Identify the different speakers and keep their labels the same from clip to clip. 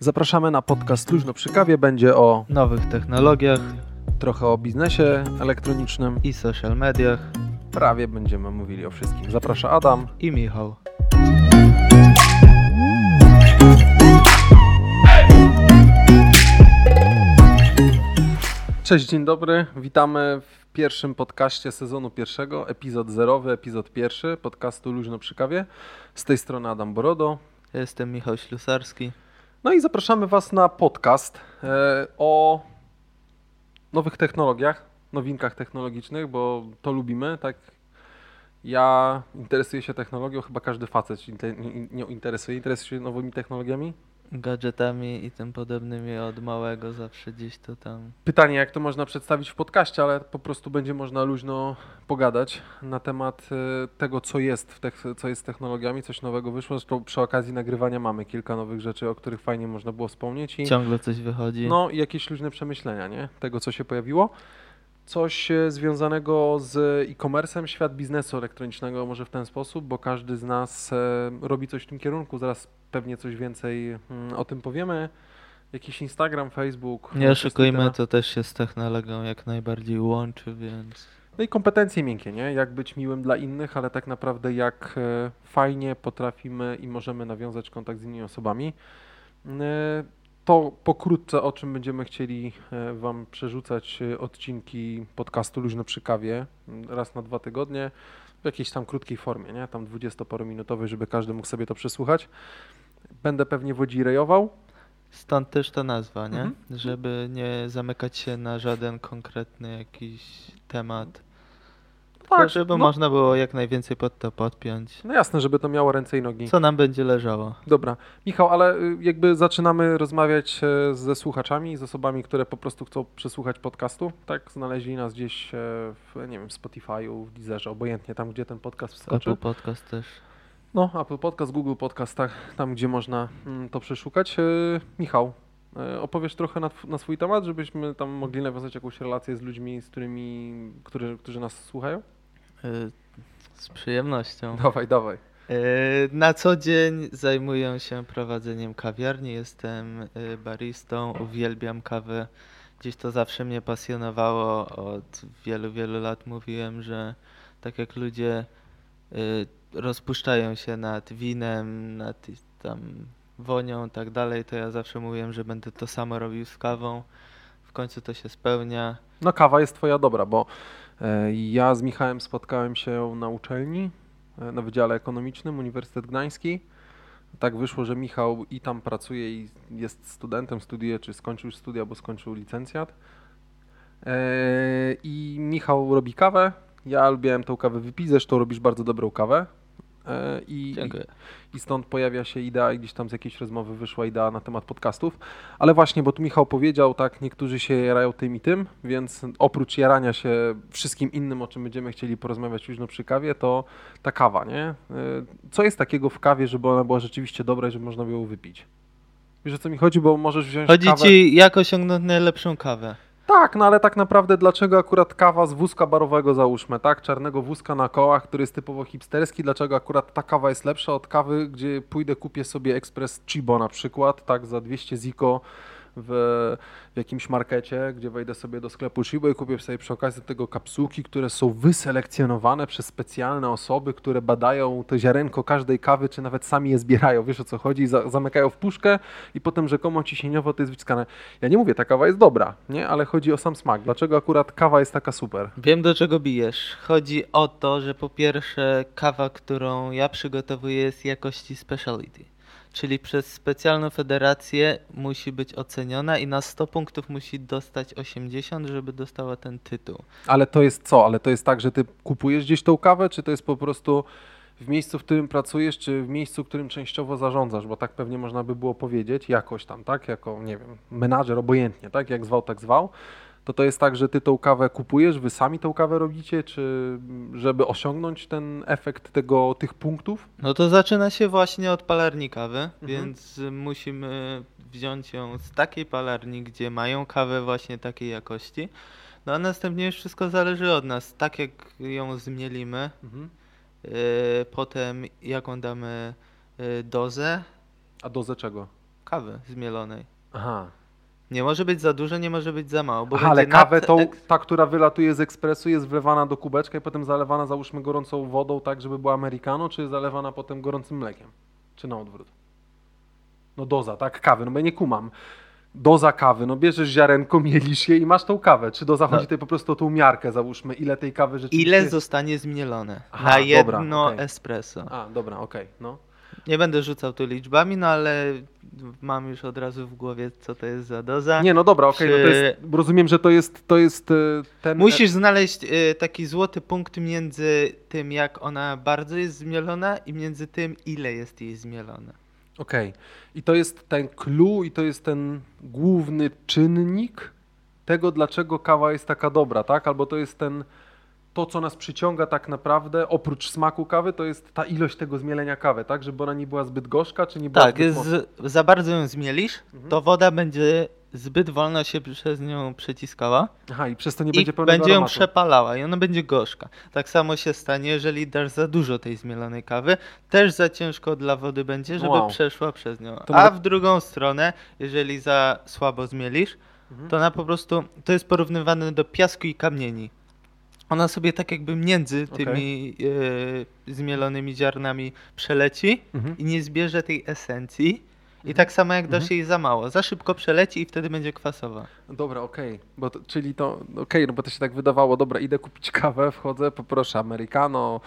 Speaker 1: Zapraszamy na podcast Luźno przy kawie. Będzie o
Speaker 2: nowych technologiach
Speaker 1: trochę o biznesie elektronicznym.
Speaker 2: i social mediach
Speaker 1: Prawie będziemy mówili o wszystkim. Zaprasza Adam.
Speaker 2: i Michał.
Speaker 1: Cześć, dzień dobry. Witamy w pierwszym podcaście sezonu pierwszego, epizod zerowy, epizod pierwszy podcastu Luźno przy kawie. Z tej strony Adam Borodo.
Speaker 2: Ja jestem Michał Ślusarski.
Speaker 1: No i zapraszamy Was na podcast e, o nowych technologiach, nowinkach technologicznych, bo to lubimy, tak? Ja interesuję się technologią, chyba każdy facet się nie interesuje. Interesuje się nowymi technologiami?
Speaker 2: Gadżetami i tym podobnymi od małego zawsze gdzieś to tam.
Speaker 1: Pytanie, jak to można przedstawić w podcaście, ale po prostu będzie można luźno pogadać na temat e, tego, co jest, w tech, co jest z technologiami, coś nowego wyszło. Zresztą przy okazji nagrywania mamy kilka nowych rzeczy, o których fajnie można było wspomnieć. I...
Speaker 2: Ciągle coś wychodzi.
Speaker 1: No i jakieś luźne przemyślenia, nie? Tego, co się pojawiło. Coś e, związanego z e-commerce'em, świat biznesu elektronicznego może w ten sposób, bo każdy z nas e, robi coś w tym kierunku. Zaraz pewnie coś więcej mm, o tym powiemy. Jakiś Instagram, Facebook.
Speaker 2: Nie oszukujmy, to też się z technologią jak najbardziej łączy, więc
Speaker 1: No i kompetencje miękkie, nie? Jak być miłym dla innych, ale tak naprawdę jak e, fajnie potrafimy i możemy nawiązać kontakt z innymi osobami. E, To pokrótce o czym będziemy chcieli e, Wam przerzucać odcinki podcastu Luźno przy kawie raz na dwa tygodnie w jakiejś tam krótkiej formie, nie? Tam 20-parominutowej, żeby każdy mógł sobie to przesłuchać. Będę pewnie wodzirejował.
Speaker 2: stąd też ta nazwa, nie?
Speaker 1: Mhm.
Speaker 2: Żeby nie zamykać się na żaden konkretny jakiś temat. Tylko
Speaker 1: Tak,
Speaker 2: żeby
Speaker 1: no.
Speaker 2: można było jak najwięcej pod to podpiąć.
Speaker 1: No jasne, żeby to miało ręce i nogi.
Speaker 2: Co nam będzie leżało?
Speaker 1: Dobra. Michał, ale y, jakby zaczynamy rozmawiać e, ze słuchaczami, z osobami, które po prostu chcą przesłuchać podcastu, tak? Znaleźli nas gdzieś e, w, nie wiem, Spotify'u, w Deezerze, obojętnie tam, gdzie ten podcast wskoczy.
Speaker 2: Apple Podcast też.
Speaker 1: No, Apple Podcast, Google Podcast, tak, tam, gdzie można mm, to przeszukać. E, Michał, e, opowiesz trochę na, na swój temat, żebyśmy tam mogli nawiązać jakąś relację z ludźmi, z którymi, którzy, którzy nas słuchają?
Speaker 2: Y, Z przyjemnością.
Speaker 1: Dawaj, dawaj.
Speaker 2: E, Na co dzień zajmuję się prowadzeniem kawiarni, jestem e, baristą, uwielbiam kawę. Gdzieś to zawsze mnie pasjonowało. Od wielu, wielu lat mówiłem, że tak jak ludzie e, rozpuszczają się nad winem, nad tam wonią i tak dalej, to ja zawsze mówiłem, że będę to samo robił z kawą. W końcu to się spełnia.
Speaker 1: No kawa jest twoja dobra, bo e, ja z Michałem spotkałem się na uczelni, e, na Wydziale Ekonomicznym Uniwersytet Gdański. Tak wyszło, że Michał i tam pracuje i jest studentem, studiuje, czy skończył studia, bo skończył licencjat. I Michał robi kawę, ja lubiłem tą kawę wypić, zresztą robisz bardzo dobrą kawę. E, I, i stąd pojawia się idea, gdzieś tam z jakiejś rozmowy wyszła idea na temat podcastów. Ale właśnie, bo tu Michał powiedział, tak, niektórzy się jarają tym i tym, więc oprócz jarania się wszystkim innym, o czym będziemy chcieli porozmawiać już no przy kawie, to ta kawa, nie? Y, Co jest takiego w kawie, żeby ona była rzeczywiście dobra i żeby można było ją wypić? Wiesz o co mi chodzi, bo możesz wziąć
Speaker 2: Chodzi
Speaker 1: kawę...
Speaker 2: ci, jak osiągnąć najlepszą kawę.
Speaker 1: Tak, no ale tak naprawdę dlaczego akurat kawa z wózka barowego załóżmy, tak? Czarnego wózka na kołach, który jest typowo hipsterski, dlaczego akurat ta kawa jest lepsza od kawy, gdzie pójdę kupię sobie Express Chibo na przykład, tak, za 200 ziko w, w jakimś markecie, gdzie wejdę sobie do sklepu Chibo i kupię sobie przy okazji tego kapsułki, które są wyselekcjonowane przez specjalne osoby, które badają to ziarenko każdej kawy, czy nawet sami je zbierają, wiesz o co chodzi, za, zamykają w puszkę i potem rzekomo ciśnieniowo to jest wyciskane. Ja nie mówię, ta kawa jest dobra, nie? Ale chodzi o sam smak. Dlaczego akurat kawa jest taka super?
Speaker 2: Wiem do czego bijesz. Chodzi o to, że po pierwsze kawa, którą ja przygotowuję jest jakości speciality. Czyli przez specjalną federację musi być oceniona i na 100 punktów musi dostać 80, żeby dostała ten tytuł.
Speaker 1: Ale to jest co? Ale to jest tak, że ty kupujesz gdzieś tą kawę, czy to jest po prostu w miejscu, w którym pracujesz, czy w miejscu, którym częściowo zarządzasz? Bo tak pewnie można by było powiedzieć, jakoś tam, tak? Jako, nie wiem, menadżer, obojętnie, tak? Jak zwał, tak zwał. To to jest tak, że ty tą kawę kupujesz, wy sami tą kawę robicie, czy żeby osiągnąć ten efekt tego, tych punktów?
Speaker 2: No to zaczyna się właśnie od palarni kawy, więc y, musimy wziąć ją z takiej palarni, gdzie mają kawę właśnie takiej jakości. No a następnie już wszystko zależy od nas. Tak jak ją zmielimy,
Speaker 1: Mhm.
Speaker 2: y, potem jaką damy y, dozę
Speaker 1: A dozę czego?
Speaker 2: kawy zmielonej.
Speaker 1: Aha.
Speaker 2: Nie może być za dużo, nie może być za mało. Bo
Speaker 1: Aha ale
Speaker 2: będzie nad-
Speaker 1: kawę tą, ta, która wylatuje z ekspresu jest wlewana do kubeczka i potem zalewana załóżmy gorącą wodą tak, żeby była americano, czy zalewana potem gorącym mlekiem? Czy na odwrót? No doza, tak, kawy, no bo ja nie kumam. Doza kawy, no bierzesz ziarenko, mielisz je i masz tą kawę. Czy doza
Speaker 2: No.
Speaker 1: chodzi tutaj po prostu o tą miarkę, załóżmy, ile tej kawy rzeczywiście
Speaker 2: Ile zostanie zmielone
Speaker 1: Aha,
Speaker 2: na
Speaker 1: dobra,
Speaker 2: jedno
Speaker 1: okej.
Speaker 2: espresso.
Speaker 1: A, dobra, okej, no.
Speaker 2: Nie będę rzucał tu liczbami, no ale mam już od razu w głowie, co to jest za doza.
Speaker 1: Nie, no dobra, okej, no to jest, rozumiem, że to jest, to jest e, ten...
Speaker 2: Musisz znaleźć y, taki złoty punkt między tym, jak ona bardzo jest zmielona i między tym, ile jest jej zmielone.
Speaker 1: Okej. I to jest ten clue i to jest ten główny czynnik tego, dlaczego kawa jest taka dobra, tak? Albo to jest ten, to co nas przyciąga tak naprawdę, oprócz smaku kawy, to jest ta ilość tego zmielenia kawy, tak? Żeby ona nie była zbyt gorzka, czy nie była
Speaker 2: Tak,
Speaker 1: zbyt mocna.
Speaker 2: za bardzo ją zmielisz,
Speaker 1: Mhm.
Speaker 2: to woda będzie zbyt wolno się przez nią przeciskała
Speaker 1: Aha, i przez to nie będzie pełnego
Speaker 2: będzie ją
Speaker 1: aromatu.
Speaker 2: przepalała i ona będzie gorzka. Tak samo się stanie, jeżeli dasz za dużo tej zmielonej kawy, też za ciężko dla wody będzie, żeby
Speaker 1: Wow.
Speaker 2: przeszła przez nią.
Speaker 1: To
Speaker 2: A w drugą stronę, jeżeli za słabo zmielisz,
Speaker 1: Mhm.
Speaker 2: to ona po prostu, to jest porównywane do piasku i kamieni. Ona sobie tak jakby między tymi e, zmielonymi ziarnami przeleci
Speaker 1: Mhm.
Speaker 2: i nie zbierze tej esencji. I tak samo jak dasz
Speaker 1: Mhm.
Speaker 2: jej za mało, za szybko przeleci i wtedy będzie kwasowa.
Speaker 1: Dobra, okej, bo to, czyli to, okej, no bo to się tak wydawało, dobra, idę kupić kawę, wchodzę, poproszę americano,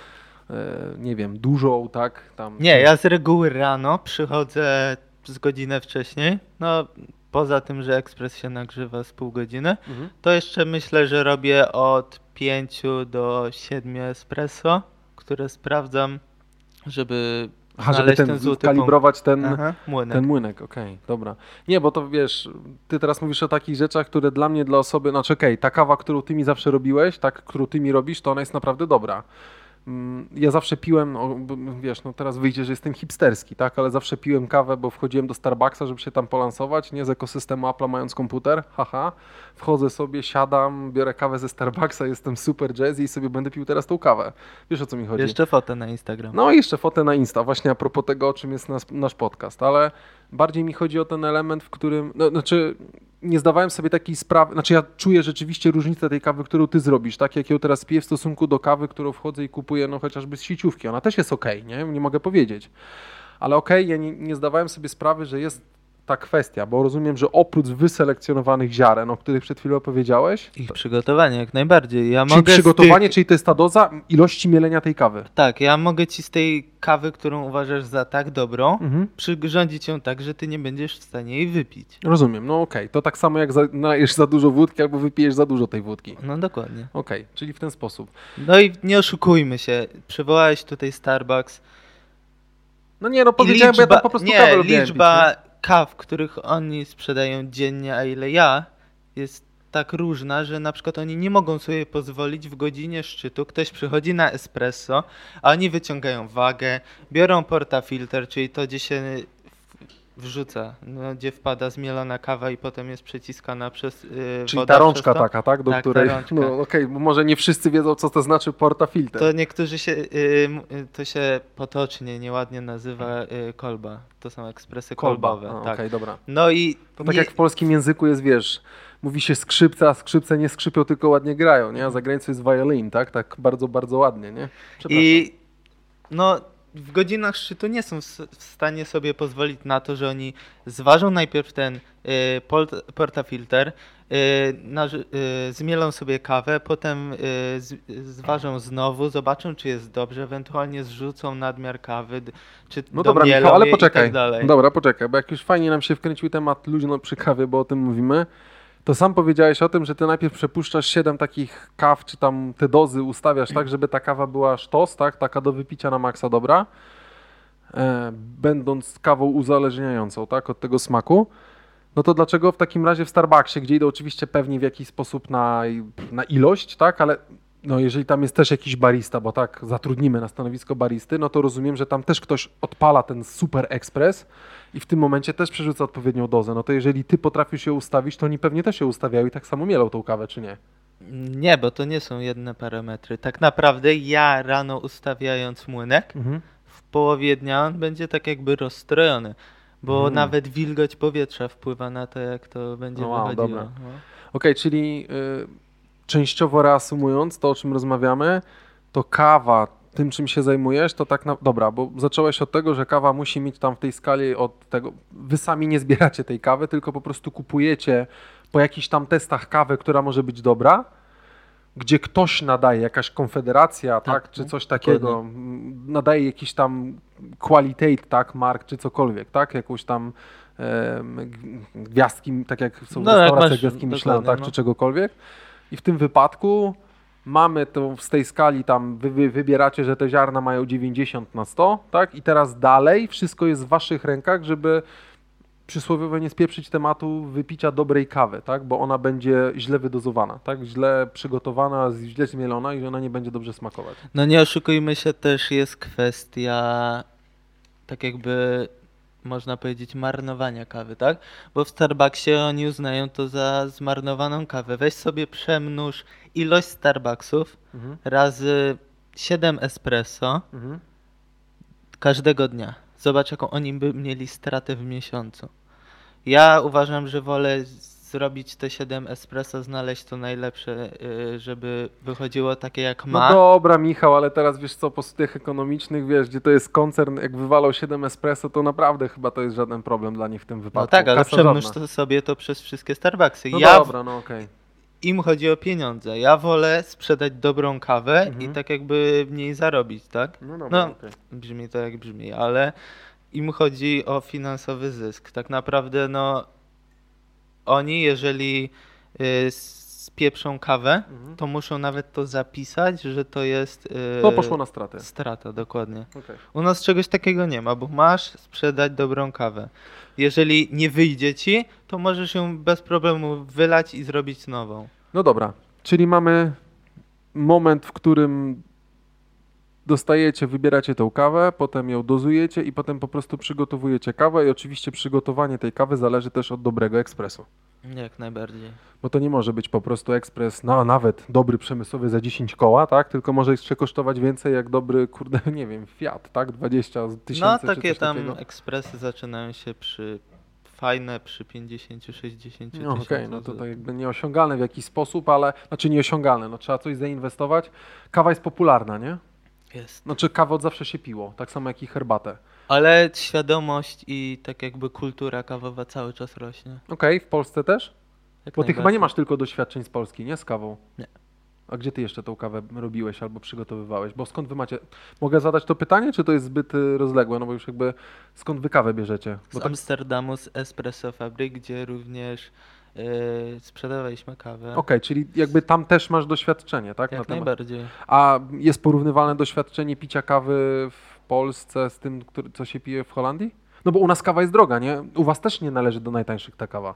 Speaker 1: e, nie wiem, dużą, tak? Tam,
Speaker 2: Nie, ja z reguły rano przychodzę z godzinę wcześniej. No, poza tym, że ekspres się nagrzewa z pół godziny,
Speaker 1: Mhm.
Speaker 2: to jeszcze myślę, że robię od 5 do 7 espresso, które sprawdzam, żeby
Speaker 1: Aha, żeby ten,
Speaker 2: ten złoty
Speaker 1: kalibrować ten.
Speaker 2: Aha, młynek.
Speaker 1: ten młynek, okej, dobra. Nie, bo to wiesz, ty teraz mówisz o takich rzeczach, które dla mnie, dla osoby, znaczy okej, ta kawa, którą ty mi zawsze robiłeś, tak, którą ty mi robisz, to ona jest naprawdę dobra. Ja zawsze piłem, o, b- wiesz, no teraz wyjdzie, że jestem hipsterski, tak, ale zawsze piłem kawę, bo wchodziłem do Starbucksa, żeby się tam polansować, nie z ekosystemu Apple'a mając komputer, haha, wchodzę sobie, siadam, biorę kawę ze Starbucksa, jestem super jazzy i sobie będę pił teraz tą kawę. Wiesz o co mi chodzi?
Speaker 2: Jeszcze fotę na Instagram.
Speaker 1: No i jeszcze fotę na Insta, właśnie a propos tego, o czym jest nas, nasz podcast, ale bardziej mi chodzi o ten element, w którym, no, znaczy nie zdawałem sobie takiej sprawy, znaczy ja czuję rzeczywiście różnicę tej kawy, którą ty zrobisz, tak? Jak ją teraz piję w stosunku do kawy, którą wchodzę i kupuję, no chociażby z sieciówki, ona też jest okej, nie, nie mogę powiedzieć, ale okej, ja nie, nie zdawałem sobie sprawy, że jest ta kwestia, bo rozumiem, że oprócz wyselekcjonowanych ziaren, o których przed chwilą powiedziałeś,
Speaker 2: Ich przygotowanie jak najbardziej. Ja
Speaker 1: czyli przygotowanie,
Speaker 2: tych...
Speaker 1: czyli to jest ta doza ilości mielenia tej kawy.
Speaker 2: Tak, ja mogę ci z tej kawy, którą uważasz za tak dobrą,
Speaker 1: Mhm.
Speaker 2: przyrządzić ją tak, że ty nie będziesz w stanie jej wypić.
Speaker 1: Rozumiem, no okej. To tak samo jak za, nalejesz za dużo wódki albo wypijesz za dużo tej wódki.
Speaker 2: No dokładnie.
Speaker 1: Okej, czyli w ten sposób.
Speaker 2: No i nie oszukujmy się, przywołałeś tutaj Starbucks.
Speaker 1: No nie, no powiedziałem, bo ja tam po prostu
Speaker 2: nie,
Speaker 1: kawę lubiłem
Speaker 2: liczba
Speaker 1: pić,
Speaker 2: kaw, których oni sprzedają dziennie, a ile ja, jest tak różna, że na przykład oni nie mogą sobie pozwolić w godzinie szczytu, ktoś przychodzi na espresso, a oni wyciągają wagę, biorą portafilter, czyli to, gdzie się wrzuca, no, gdzie wpada zmielona kawa i potem jest przeciskana przez yy?
Speaker 1: Czyli
Speaker 2: woda
Speaker 1: ta rączka taka, tak? Do
Speaker 2: Tak, ta
Speaker 1: której. No okej, bo może nie wszyscy wiedzą, co to znaczy portafilter.
Speaker 2: To niektórzy się, y, m- y, to się potocznie, nieładnie nazywa y, kolba. To są ekspresy
Speaker 1: Kolba.
Speaker 2: kolbowe.
Speaker 1: A,
Speaker 2: tak.
Speaker 1: Okej, dobra.
Speaker 2: No i
Speaker 1: To tak
Speaker 2: nie-
Speaker 1: jak w polskim języku jest, wiesz, mówi się skrzypce, a skrzypce nie skrzypią, tylko ładnie grają, nie? A za granicą jest violin, tak? Tak bardzo, bardzo ładnie, nie?
Speaker 2: I no, w godzinach szczytu nie są w stanie sobie pozwolić na to, że oni zważą najpierw ten y, port- portafilter, y, y, zmielą sobie kawę, potem zważą znowu, zobaczą czy jest dobrze, ewentualnie zrzucą nadmiar kawy, czy
Speaker 1: No dobra, Michał, ale
Speaker 2: je
Speaker 1: poczekaj.
Speaker 2: tak dalej.
Speaker 1: Dobra, poczekaj, bo jak już fajnie nam się wkręcił temat luźno przy kawie, bo o tym mówimy, to sam powiedziałeś o tym, że ty najpierw przepuszczasz 7 takich kaw, czy tam te dozy ustawiasz tak, żeby ta kawa była sztos, tak? Taka do wypicia na maksa dobra, e, będąc kawą uzależniającą, tak? Od tego smaku. No to dlaczego w takim razie w Starbucksie, gdzie idę oczywiście pewnie w jakiś sposób na, na ilość, tak? Ale no jeżeli tam jest też jakiś barista, bo tak zatrudnimy na stanowisko baristy, no to rozumiem, że tam też ktoś odpala ten super ekspres i w tym momencie też przerzuca odpowiednią dozę. No to jeżeli ty potrafisz się ustawić, to oni pewnie też się ustawiają i tak samo mielą tą kawę, czy nie?
Speaker 2: Nie, bo to nie są jedne parametry. Tak naprawdę ja rano ustawiając młynek,
Speaker 1: Mhm.
Speaker 2: w połowie dnia on będzie tak jakby rozstrojony. Bo
Speaker 1: Mm.
Speaker 2: nawet wilgoć powietrza wpływa na to, jak to będzie
Speaker 1: No wow,
Speaker 2: wychodziło.
Speaker 1: dobra.
Speaker 2: No.
Speaker 1: Okej, czyli y, częściowo reasumując to, o czym rozmawiamy, to kawa, tym czym się zajmujesz, to tak na... Dobra, bo zacząłeś od tego, że kawa musi mieć tam w tej skali od tego... Wy sami nie zbieracie tej kawy, tylko po prostu kupujecie po jakichś tam testach kawę, która może być dobra, gdzie ktoś nadaje, jakaś konfederacja, tak,
Speaker 2: Tak,
Speaker 1: czy
Speaker 2: no,
Speaker 1: coś takiego, m, nadaje jakiś tam qualitate, tak, mark, czy cokolwiek, tak, jakąś tam g- gwiazdki, tak jak są
Speaker 2: No,
Speaker 1: w restauracjach gwiazdki Michelin,
Speaker 2: dokładnie,
Speaker 1: tak,
Speaker 2: no.
Speaker 1: czy czegokolwiek. I w tym wypadku mamy to z tej skali tam, wy, wy wybieracie, że te ziarna mają 90 na 100, tak, i teraz dalej wszystko jest w waszych rękach, żeby przysłowiowo nie spieprzyć tematu wypicia dobrej kawy, tak? Bo ona będzie źle wydozowana, tak? Źle przygotowana, źle zmielona i ona nie będzie dobrze smakować.
Speaker 2: No nie oszukujmy się, też jest kwestia tak jakby można powiedzieć marnowania kawy, tak? Bo w Starbucksie oni uznają to za zmarnowaną kawę. Weź sobie przemnóż ilość Starbucksów
Speaker 1: Mhm.
Speaker 2: razy 7 espresso
Speaker 1: Mhm.
Speaker 2: każdego dnia. Zobacz, jaką oni by mieli stratę w miesiącu. Ja uważam, że wolę zrobić te 7 espresso, znaleźć to najlepsze, y, żeby wychodziło takie jak
Speaker 1: No
Speaker 2: ma.
Speaker 1: dobra, Michał, ale teraz wiesz co, po tych ekonomicznych, wiesz, gdzie to jest koncern, jak wywalał 7 espresso, to naprawdę chyba to jest żaden problem dla nich w tym
Speaker 2: No
Speaker 1: wypadku.
Speaker 2: tak, ale
Speaker 1: Kasa
Speaker 2: przemnóż
Speaker 1: żadna.
Speaker 2: to sobie to przez wszystkie Starbucksy.
Speaker 1: No
Speaker 2: ja,
Speaker 1: dobra, no okej.
Speaker 2: Im chodzi o pieniądze. Ja wolę sprzedać dobrą kawę
Speaker 1: Mhm.
Speaker 2: i tak jakby w niej zarobić, tak?
Speaker 1: No dobra,
Speaker 2: No.
Speaker 1: okej.
Speaker 2: Brzmi to jak brzmi, ale im chodzi o finansowy zysk. Tak naprawdę, no, oni, jeżeli y, spieprzą kawę,
Speaker 1: Mhm.
Speaker 2: to muszą nawet to zapisać, że to jest. y,
Speaker 1: To poszło na stratę.
Speaker 2: Strata, dokładnie.
Speaker 1: Okej.
Speaker 2: U nas czegoś takiego nie ma, bo masz sprzedać dobrą kawę. Jeżeli nie wyjdzie ci, to możesz ją bez problemu wylać i zrobić nową.
Speaker 1: No dobra, czyli mamy moment, w którym dostajecie, wybieracie tą kawę, potem ją dozujecie i potem po prostu przygotowujecie kawę i oczywiście przygotowanie tej kawy zależy też od dobrego ekspresu.
Speaker 2: Jak najbardziej.
Speaker 1: Bo to nie może być po prostu ekspres, no nawet dobry przemysłowy za 10 koła, tak? Tylko może jeszcze kosztować więcej jak dobry, kurde, nie wiem, Fiat, tak? 20 tysięcy
Speaker 2: No
Speaker 1: czy
Speaker 2: takie
Speaker 1: coś
Speaker 2: tam
Speaker 1: takiego.
Speaker 2: ekspresy zaczynają się przy fajne przy 50-60
Speaker 1: No okej,
Speaker 2: tysiącach
Speaker 1: no to tak jakby nieosiągalne w jakiś sposób, ale, znaczy nieosiągalne, no trzeba coś zainwestować. Kawa jest popularna, nie?
Speaker 2: Jest.
Speaker 1: Znaczy kawę od zawsze się piło, tak samo jak i herbatę.
Speaker 2: Ale świadomość i tak jakby kultura kawowa cały czas rośnie.
Speaker 1: Okej, w Polsce też?
Speaker 2: Jak
Speaker 1: Bo ty chyba nie masz tylko doświadczeń z Polski, nie? Z kawą.
Speaker 2: Nie.
Speaker 1: A gdzie ty jeszcze tą kawę robiłeś albo przygotowywałeś? Bo skąd wy macie... Mogę zadać to pytanie, czy to jest zbyt y, rozległe? No bo już jakby skąd wy kawę bierzecie? Bo
Speaker 2: Z
Speaker 1: tak...
Speaker 2: Amsterdamu, z Espresso Fabryk, gdzie również yy, sprzedawaliśmy kawę.
Speaker 1: Okej, czyli jakby tam też masz doświadczenie, tak?
Speaker 2: Jak
Speaker 1: temat.
Speaker 2: najbardziej.
Speaker 1: A jest porównywalne doświadczenie picia kawy w Polsce z tym, który, co się pije w Holandii? No bo u nas kawa jest droga, nie? U was też nie należy do najtańszych ta kawa.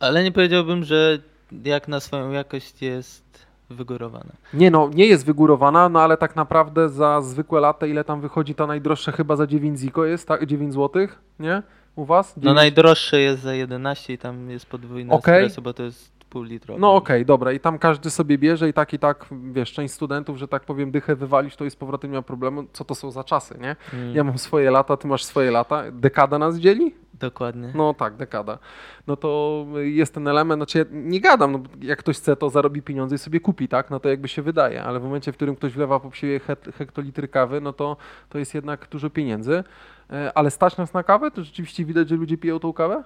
Speaker 2: Ale nie powiedziałbym, że jak na swoją jakość jest wygórowana.
Speaker 1: Nie no, nie jest wygórowana, no ale tak naprawdę za zwykłe latte, ile tam wychodzi ta najdroższa chyba za 9 ziko jest, tak? 9 zł, nie? U was?
Speaker 2: No
Speaker 1: 9?
Speaker 2: najdroższe jest za 11 i tam jest podwójne
Speaker 1: Okej.
Speaker 2: espresso, bo to jest pół litrowe.
Speaker 1: No okej, dobra, i tam każdy sobie bierze i tak i tak, wiesz, część studentów, że tak powiem, dychę wywalić, to jest z powrotem nie ma problemu. Co to są za czasy, nie?
Speaker 2: Mm,
Speaker 1: Ja mam swoje lata, ty masz swoje lata. Dekada nas dzieli?
Speaker 2: Dokładnie.
Speaker 1: No tak, dekada. No to jest ten element, znaczy ja nie gadam, no, jak ktoś chce, to zarobi pieniądze i sobie kupi, tak? No to jakby się wydaje, ale w momencie, w którym ktoś wlewa po siebie hektolitry kawy, no to, to jest jednak dużo pieniędzy. E, Ale stać nas na kawę? To rzeczywiście widać, że ludzie piją tą kawę?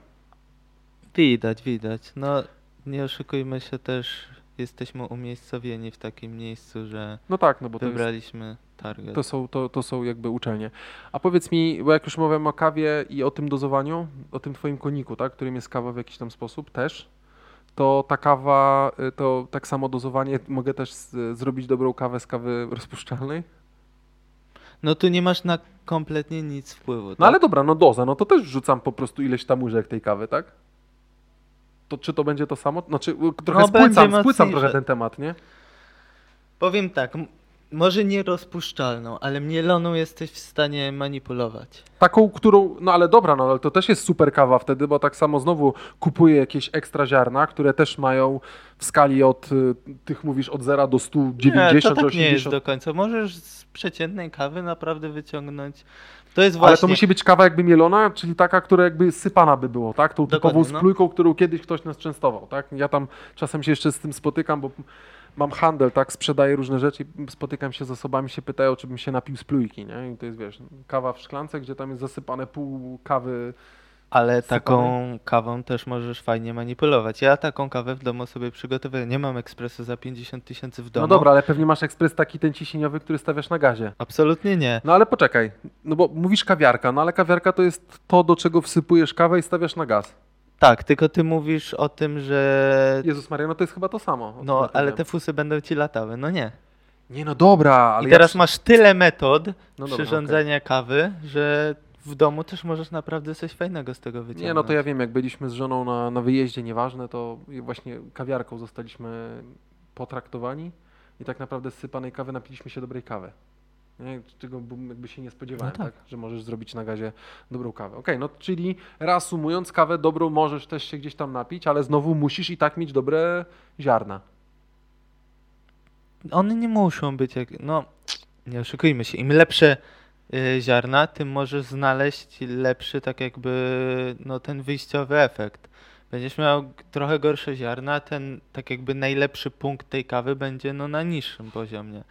Speaker 2: Widać, widać. No nie oszukujmy się też, jesteśmy umiejscowieni w takim miejscu, że
Speaker 1: No tak, no bo to jest
Speaker 2: wybraliśmy target.
Speaker 1: To są, to, to są jakby uczelnie. A powiedz mi, bo jak już mówiłem o kawie i o tym dozowaniu, o tym twoim koniku, tak, którym jest kawa w jakiś tam sposób też, to ta kawa, y, to tak samo dozowanie, mogę też z, zrobić dobrą kawę z kawy rozpuszczalnej?
Speaker 2: No tu nie masz na kompletnie nic wpływu.
Speaker 1: No
Speaker 2: tak?
Speaker 1: ale dobra, no doza, no to też wrzucam po prostu ileś tam łyżek tej kawy, tak? To czy to będzie to samo? Znaczy, trochę
Speaker 2: No,
Speaker 1: spłycam, spłycam trochę ten temat, nie?
Speaker 2: Powiem tak, Może nie rozpuszczalną, ale mieloną jesteś w stanie manipulować.
Speaker 1: Taką, którą, no ale dobra, no ale to też jest super kawa wtedy, bo tak samo znowu kupuję jakieś ekstra ziarna, które też mają w skali od y, tych mówisz od 0 do 190
Speaker 2: nie, to tak
Speaker 1: czy
Speaker 2: nie jest
Speaker 1: 80.
Speaker 2: do końca. Możesz z przeciętnej kawy naprawdę wyciągnąć. To jest
Speaker 1: Ale
Speaker 2: właśnie.
Speaker 1: to musi być kawa jakby mielona, czyli taka, która jakby sypana by było, tak? Tą
Speaker 2: Dokładnie,
Speaker 1: typową
Speaker 2: no.
Speaker 1: splójką, którą kiedyś ktoś nas częstował, tak? Ja tam czasem się jeszcze z tym spotykam, bo mam handel, tak? Sprzedaję różne rzeczy i spotykam się z osobami, się pytają, czy bym się napił splójki, nie? I to jest, wiesz, kawa w szklance, gdzie tam jest zasypane pół kawy.
Speaker 2: Ale
Speaker 1: sypane.
Speaker 2: taką kawą też możesz fajnie manipulować. Ja taką kawę w domu sobie przygotowuję. Nie mam ekspresu za 50 tysięcy w domu.
Speaker 1: No dobra, ale pewnie masz ekspres taki ten ciśnieniowy, który stawiasz na gazie.
Speaker 2: Absolutnie nie.
Speaker 1: No ale poczekaj, no bo mówisz kawiarka, no ale kawiarka to jest to, do czego wsypujesz kawę i stawiasz na gaz.
Speaker 2: Tak, tylko ty mówisz o tym, że.
Speaker 1: Jezus Maria, no to jest chyba to samo.
Speaker 2: No, ale te fusy będą ci latały. No nie.
Speaker 1: Nie no dobra, ale
Speaker 2: I teraz
Speaker 1: ja...
Speaker 2: masz tyle metod
Speaker 1: No
Speaker 2: przyrządzania kawy, że w domu też możesz naprawdę coś fajnego z tego wyciągnąć.
Speaker 1: Nie, no to ja wiem, jak byliśmy z żoną na, na wyjeździe, nieważne, to właśnie kawiarką zostaliśmy potraktowani i tak naprawdę z sypanej kawy napiliśmy się dobrej kawy. Nie? Czego jakby się nie spodziewałem,
Speaker 2: No tak.
Speaker 1: tak. że możesz zrobić na gazie dobrą kawę. Okej, no czyli reasumując, kawę dobrą możesz też się gdzieś tam napić, ale znowu musisz i tak mieć dobre ziarna.
Speaker 2: One nie muszą być jak. No, nie oszukujmy się. Im lepsze y, ziarna, tym możesz znaleźć lepszy, tak jakby, no ten wyjściowy efekt. Będziesz miał trochę gorsze ziarna, ten tak jakby najlepszy punkt tej kawy będzie no na niższym poziomie.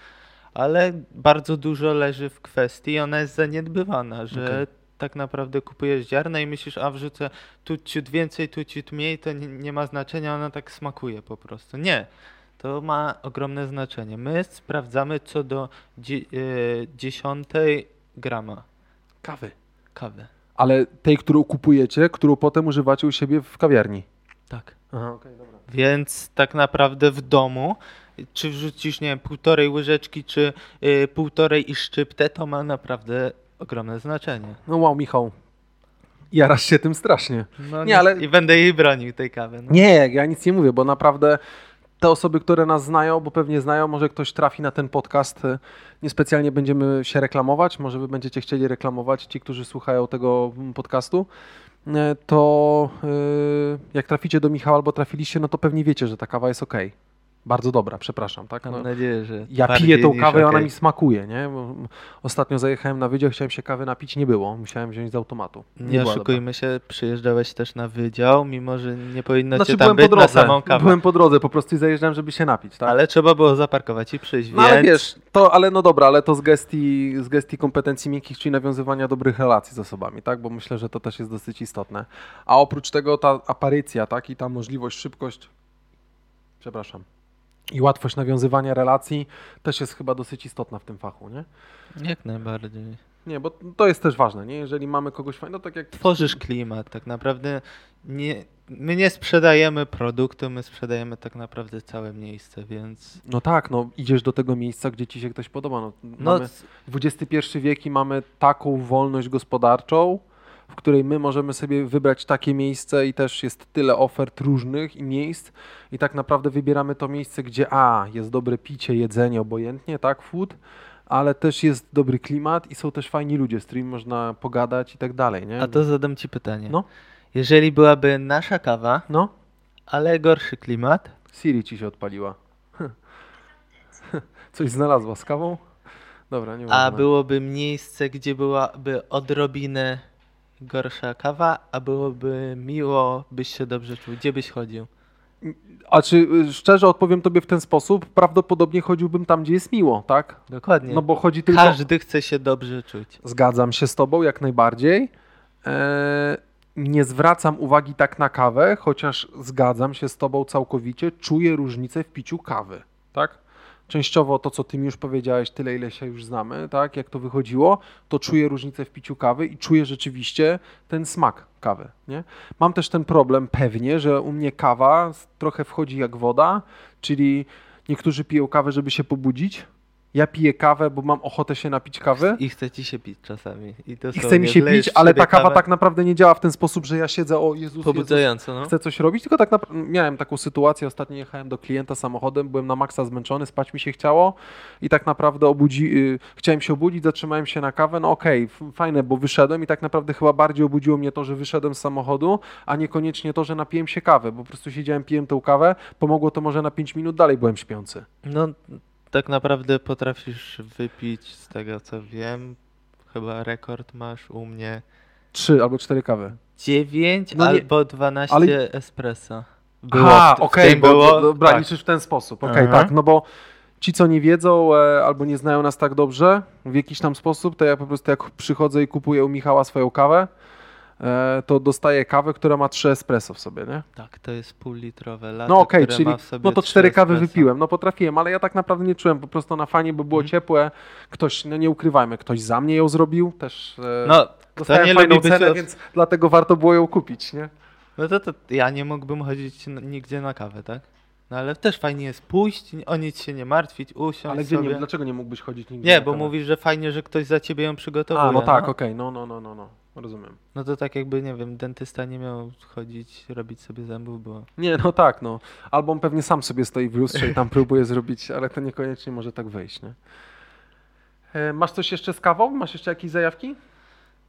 Speaker 2: Ale bardzo dużo leży w kwestii, ona jest zaniedbywana, że
Speaker 1: Okej.
Speaker 2: tak naprawdę kupujesz ziarna i myślisz, a wrzucę tu ciut więcej, tu ciut mniej, to nie, nie ma znaczenia, ona tak smakuje po prostu. Nie. To ma ogromne znaczenie. My sprawdzamy co do dzie- y, dziesiątej grama
Speaker 1: Kawy.
Speaker 2: kawy.
Speaker 1: Ale tej, którą kupujecie, którą potem używacie u siebie w kawiarni.
Speaker 2: Tak.
Speaker 1: Aha, okej, dobra.
Speaker 2: Więc tak naprawdę w domu, czy wrzucisz, nie wiem, półtorej łyżeczki, czy y, półtorej i szczyptę, to ma naprawdę ogromne znaczenie.
Speaker 1: No wow, Michał. Jarasz się tym strasznie.
Speaker 2: No,
Speaker 1: Nie, ale-
Speaker 2: I będę jej bronił, tej kawy. No.
Speaker 1: Nie, ja nic nie mówię, bo naprawdę te osoby, które nas znają, bo pewnie znają, może ktoś trafi na ten podcast, e, niespecjalnie będziemy się reklamować, może wy będziecie chcieli reklamować, ci, którzy słuchają tego mm, podcastu, e, to jak traficie do Michała albo trafiliście, no to pewnie wiecie, że ta kawa jest ok. Bardzo dobra, przepraszam, tak?
Speaker 2: Mam
Speaker 1: No,
Speaker 2: nadzieję, że
Speaker 1: ja piję tą kawę i ona mi smakuje, nie? Bo ostatnio zajechałem na wydział, chciałem się kawy napić, nie było, musiałem wziąć z automatu.
Speaker 2: Nie,
Speaker 1: dobra.
Speaker 2: oszukujmy się, przyjeżdżałeś też na wydział, mimo że nie powinno
Speaker 1: Znaczy
Speaker 2: cię tam
Speaker 1: byłem
Speaker 2: być
Speaker 1: po
Speaker 2: na
Speaker 1: drodze,
Speaker 2: samą kawę.
Speaker 1: byłem po drodze, po prostu i zajeżdżałem, żeby się napić, tak?
Speaker 2: Ale trzeba było zaparkować i przyjść,
Speaker 1: No
Speaker 2: więc
Speaker 1: ale wiesz, to, ale no dobra, ale to z gestii, z gestii kompetencji miękkich, czyli nawiązywania dobrych relacji z osobami, tak? Bo myślę, że to też jest dosyć istotne. A oprócz tego ta aparycja, tak? I ta możliwość, szybkość, przepraszam, i łatwość nawiązywania relacji też jest chyba dosyć istotna w tym fachu, nie?
Speaker 2: jak najbardziej.
Speaker 1: Nie, bo to jest też ważne, nie? Jeżeli mamy kogoś fajnego, no tak jak...
Speaker 2: Tworzysz klimat, tak naprawdę nie, my nie sprzedajemy produktu, my sprzedajemy tak naprawdę całe miejsce, więc
Speaker 1: No tak, no idziesz do tego miejsca, gdzie ci się ktoś podoba. No,
Speaker 2: no,
Speaker 1: mamy XXI wiek i mamy taką wolność gospodarczą, w której my możemy sobie wybrać takie miejsce i też jest tyle ofert różnych i miejsc i tak naprawdę wybieramy to miejsce, gdzie a, jest dobre picie, jedzenie, obojętnie, tak, food, ale też jest dobry klimat i są też fajni ludzie, z którymi można pogadać i tak dalej, nie?
Speaker 2: a to zadam ci pytanie.
Speaker 1: No.
Speaker 2: Jeżeli byłaby nasza kawa,
Speaker 1: No,
Speaker 2: ale gorszy klimat,
Speaker 1: Siri ci się odpaliła. Coś znalazła z kawą? Dobra, nie
Speaker 2: a byłoby miejsce, gdzie byłaby odrobinę gorsza kawa, a byłoby miło, byś się dobrze czuł, gdzie byś chodził?
Speaker 1: A czy y, szczerze odpowiem tobie w ten sposób? Prawdopodobnie chodziłbym tam, gdzie jest miło, tak?
Speaker 2: Dokładnie.
Speaker 1: No bo chodzi tylko.
Speaker 2: Każdy chce się dobrze czuć.
Speaker 1: Zgadzam się z tobą jak najbardziej. Eee, nie zwracam uwagi tak na kawę, chociaż zgadzam się z tobą całkowicie. Czuję różnicę w piciu kawy, tak? Częściowo to, co ty mi już powiedziałeś, tyle ile się już znamy, tak? Jak to wychodziło, to czuję różnicę w piciu kawy i czuję rzeczywiście ten smak kawy, nie? Mam też ten problem pewnie, że u mnie kawa trochę wchodzi jak woda, czyli niektórzy piją kawę, żeby się pobudzić. Ja piję kawę, bo mam ochotę się napić kawy.
Speaker 2: I chce ci się pić czasami. I,
Speaker 1: I
Speaker 2: dosłownie
Speaker 1: chce mi się pić, ale ta kawa
Speaker 2: kawę.
Speaker 1: tak naprawdę nie działa w ten sposób, że ja siedzę, o Jezus, Jezus
Speaker 2: no.
Speaker 1: chcę coś robić, tylko tak naprawdę miałem taką sytuację, ostatnio jechałem do klienta samochodem, byłem na maksa zmęczony, spać mi się chciało i tak naprawdę obudzi, y, chciałem się obudzić, zatrzymałem się na kawę, no okej, f- fajne, bo wyszedłem i tak naprawdę chyba bardziej obudziło mnie to, że wyszedłem z samochodu, a niekoniecznie to, że napiłem się kawę, bo po prostu siedziałem, piłem tą kawę, pomogło to może na 5 minut, dalej byłem śpiący.
Speaker 2: No, tak naprawdę potrafisz wypić, z tego co wiem, chyba rekord masz u mnie
Speaker 1: Trzy albo cztery kawy.
Speaker 2: 9
Speaker 1: No
Speaker 2: albo 12
Speaker 1: ale-
Speaker 2: espresso.
Speaker 1: Aha,
Speaker 2: w- w
Speaker 1: okej,
Speaker 2: tym
Speaker 1: bo
Speaker 2: było,
Speaker 1: do- dobra,
Speaker 2: tak.
Speaker 1: liczysz w ten sposób, okej,
Speaker 2: Aha.
Speaker 1: tak, no bo ci, co nie wiedzą e, albo nie znają nas tak dobrze w jakiś tam sposób, to ja po prostu jak przychodzę i kupuję u Michała swoją kawę, to dostaję kawę, która ma trzy espresso w sobie, nie?
Speaker 2: Tak, to jest półlitrowe latte,
Speaker 1: No okej,
Speaker 2: które
Speaker 1: czyli no to cztery kawy
Speaker 2: espresso.
Speaker 1: wypiłem, no potrafiłem, ale ja tak naprawdę nie czułem, po prostu na fanie, bo było
Speaker 2: Mhm.
Speaker 1: ciepłe, ktoś, no nie ukrywajmy, ktoś za mnie ją zrobił, też e,
Speaker 2: No,
Speaker 1: dostałem
Speaker 2: nie
Speaker 1: fajną cenę,
Speaker 2: od...
Speaker 1: więc dlatego warto było ją kupić, nie?
Speaker 2: No to, to ja nie mógłbym chodzić nigdzie na kawę, tak? No ale też fajnie jest pójść, o nic się nie martwić, usiąść
Speaker 1: Ale gdzie
Speaker 2: sobie.
Speaker 1: nie, dlaczego nie mógłbyś chodzić nigdzie
Speaker 2: Nie, bo mówisz, że fajnie, że ktoś za ciebie ją przygotowuje.
Speaker 1: A, no tak,
Speaker 2: no.
Speaker 1: okej, no, no, no, no, no, rozumiem.
Speaker 2: No to tak jakby, nie wiem, dentysta nie miał chodzić, robić sobie zębów, bo...
Speaker 1: Nie, no tak, no. Albo on pewnie sam sobie stoi w lustrze i tam próbuje zrobić, ale to niekoniecznie może tak wyjść, nie? E, Masz coś jeszcze z kawą? Masz jeszcze jakieś zajawki?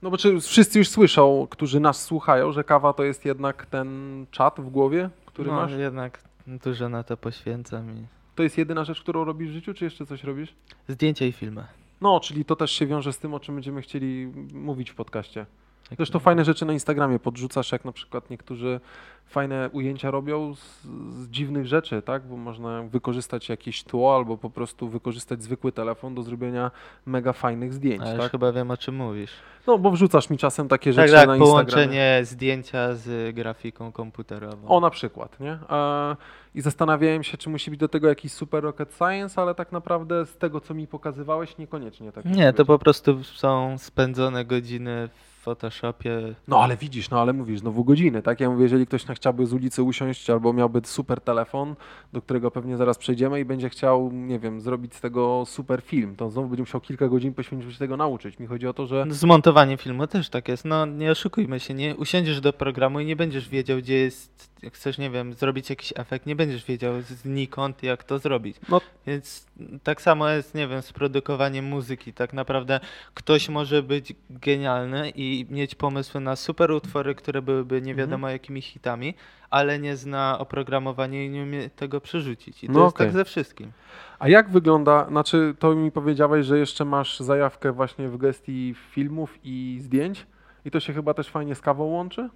Speaker 1: No bo czy wszyscy już słyszą, którzy nas słuchają, że kawa to jest jednak ten czat w głowie, który
Speaker 2: no,
Speaker 1: masz?
Speaker 2: jednak dużo na to poświęcam i...
Speaker 1: To jest jedyna rzecz, którą robisz w życiu, czy jeszcze coś robisz?
Speaker 2: Zdjęcia i filmy.
Speaker 1: No, czyli to też się wiąże z tym, o czym będziemy chcieli mówić w podcaście.
Speaker 2: Tak,
Speaker 1: Zresztą fajne rzeczy na Instagramie podrzucasz, jak na przykład niektórzy fajne ujęcia robią z, z dziwnych rzeczy, tak? Bo można wykorzystać jakieś tło albo po prostu wykorzystać zwykły telefon do zrobienia mega fajnych zdjęć,
Speaker 2: Ale
Speaker 1: tak?
Speaker 2: chyba wiem o czym mówisz.
Speaker 1: No, bo wrzucasz mi czasem takie
Speaker 2: Tak,
Speaker 1: rzeczy
Speaker 2: tak,
Speaker 1: na Instagramie.
Speaker 2: połączenie zdjęcia z grafiką komputerową.
Speaker 1: O, na przykład, nie? E, I zastanawiałem się, czy musi być do tego jakiś super rocket science, ale tak naprawdę z tego, co mi pokazywałeś, niekoniecznie tak.
Speaker 2: Nie, to po prostu są spędzone godziny w Photoshopie.
Speaker 1: No ale widzisz, no ale mówisz, znowu godziny, tak? Ja mówię, jeżeli ktoś chciałby z ulicy usiąść albo miałby super telefon, do którego pewnie zaraz przejdziemy i będzie chciał, nie wiem, zrobić z tego super film, to znowu będzie musiał kilka godzin poświęcić, się tego nauczyć. Mi chodzi o to, że
Speaker 2: Zmontowanie filmu też tak jest. No nie oszukujmy się, nie usiądziesz do programu i nie będziesz wiedział, gdzie jest, jak chcesz, nie wiem, zrobić jakiś efekt, nie będziesz wiedział znikąd, jak to zrobić.
Speaker 1: No.
Speaker 2: Więc tak samo jest, nie wiem, z produkowaniem muzyki. Tak naprawdę ktoś może być genialny i mieć pomysły na super utwory, które byłyby nie
Speaker 1: Mhm.
Speaker 2: wiadomo jakimi hitami, ale nie zna oprogramowania i nie umie tego przerzucić. I to
Speaker 1: No
Speaker 2: jest
Speaker 1: okej.
Speaker 2: tak ze wszystkim.
Speaker 1: A jak wygląda, znaczy to mi powiedziałeś, że jeszcze masz zajawkę właśnie w gestii filmów i zdjęć i to się chyba też fajnie z kawą łączy?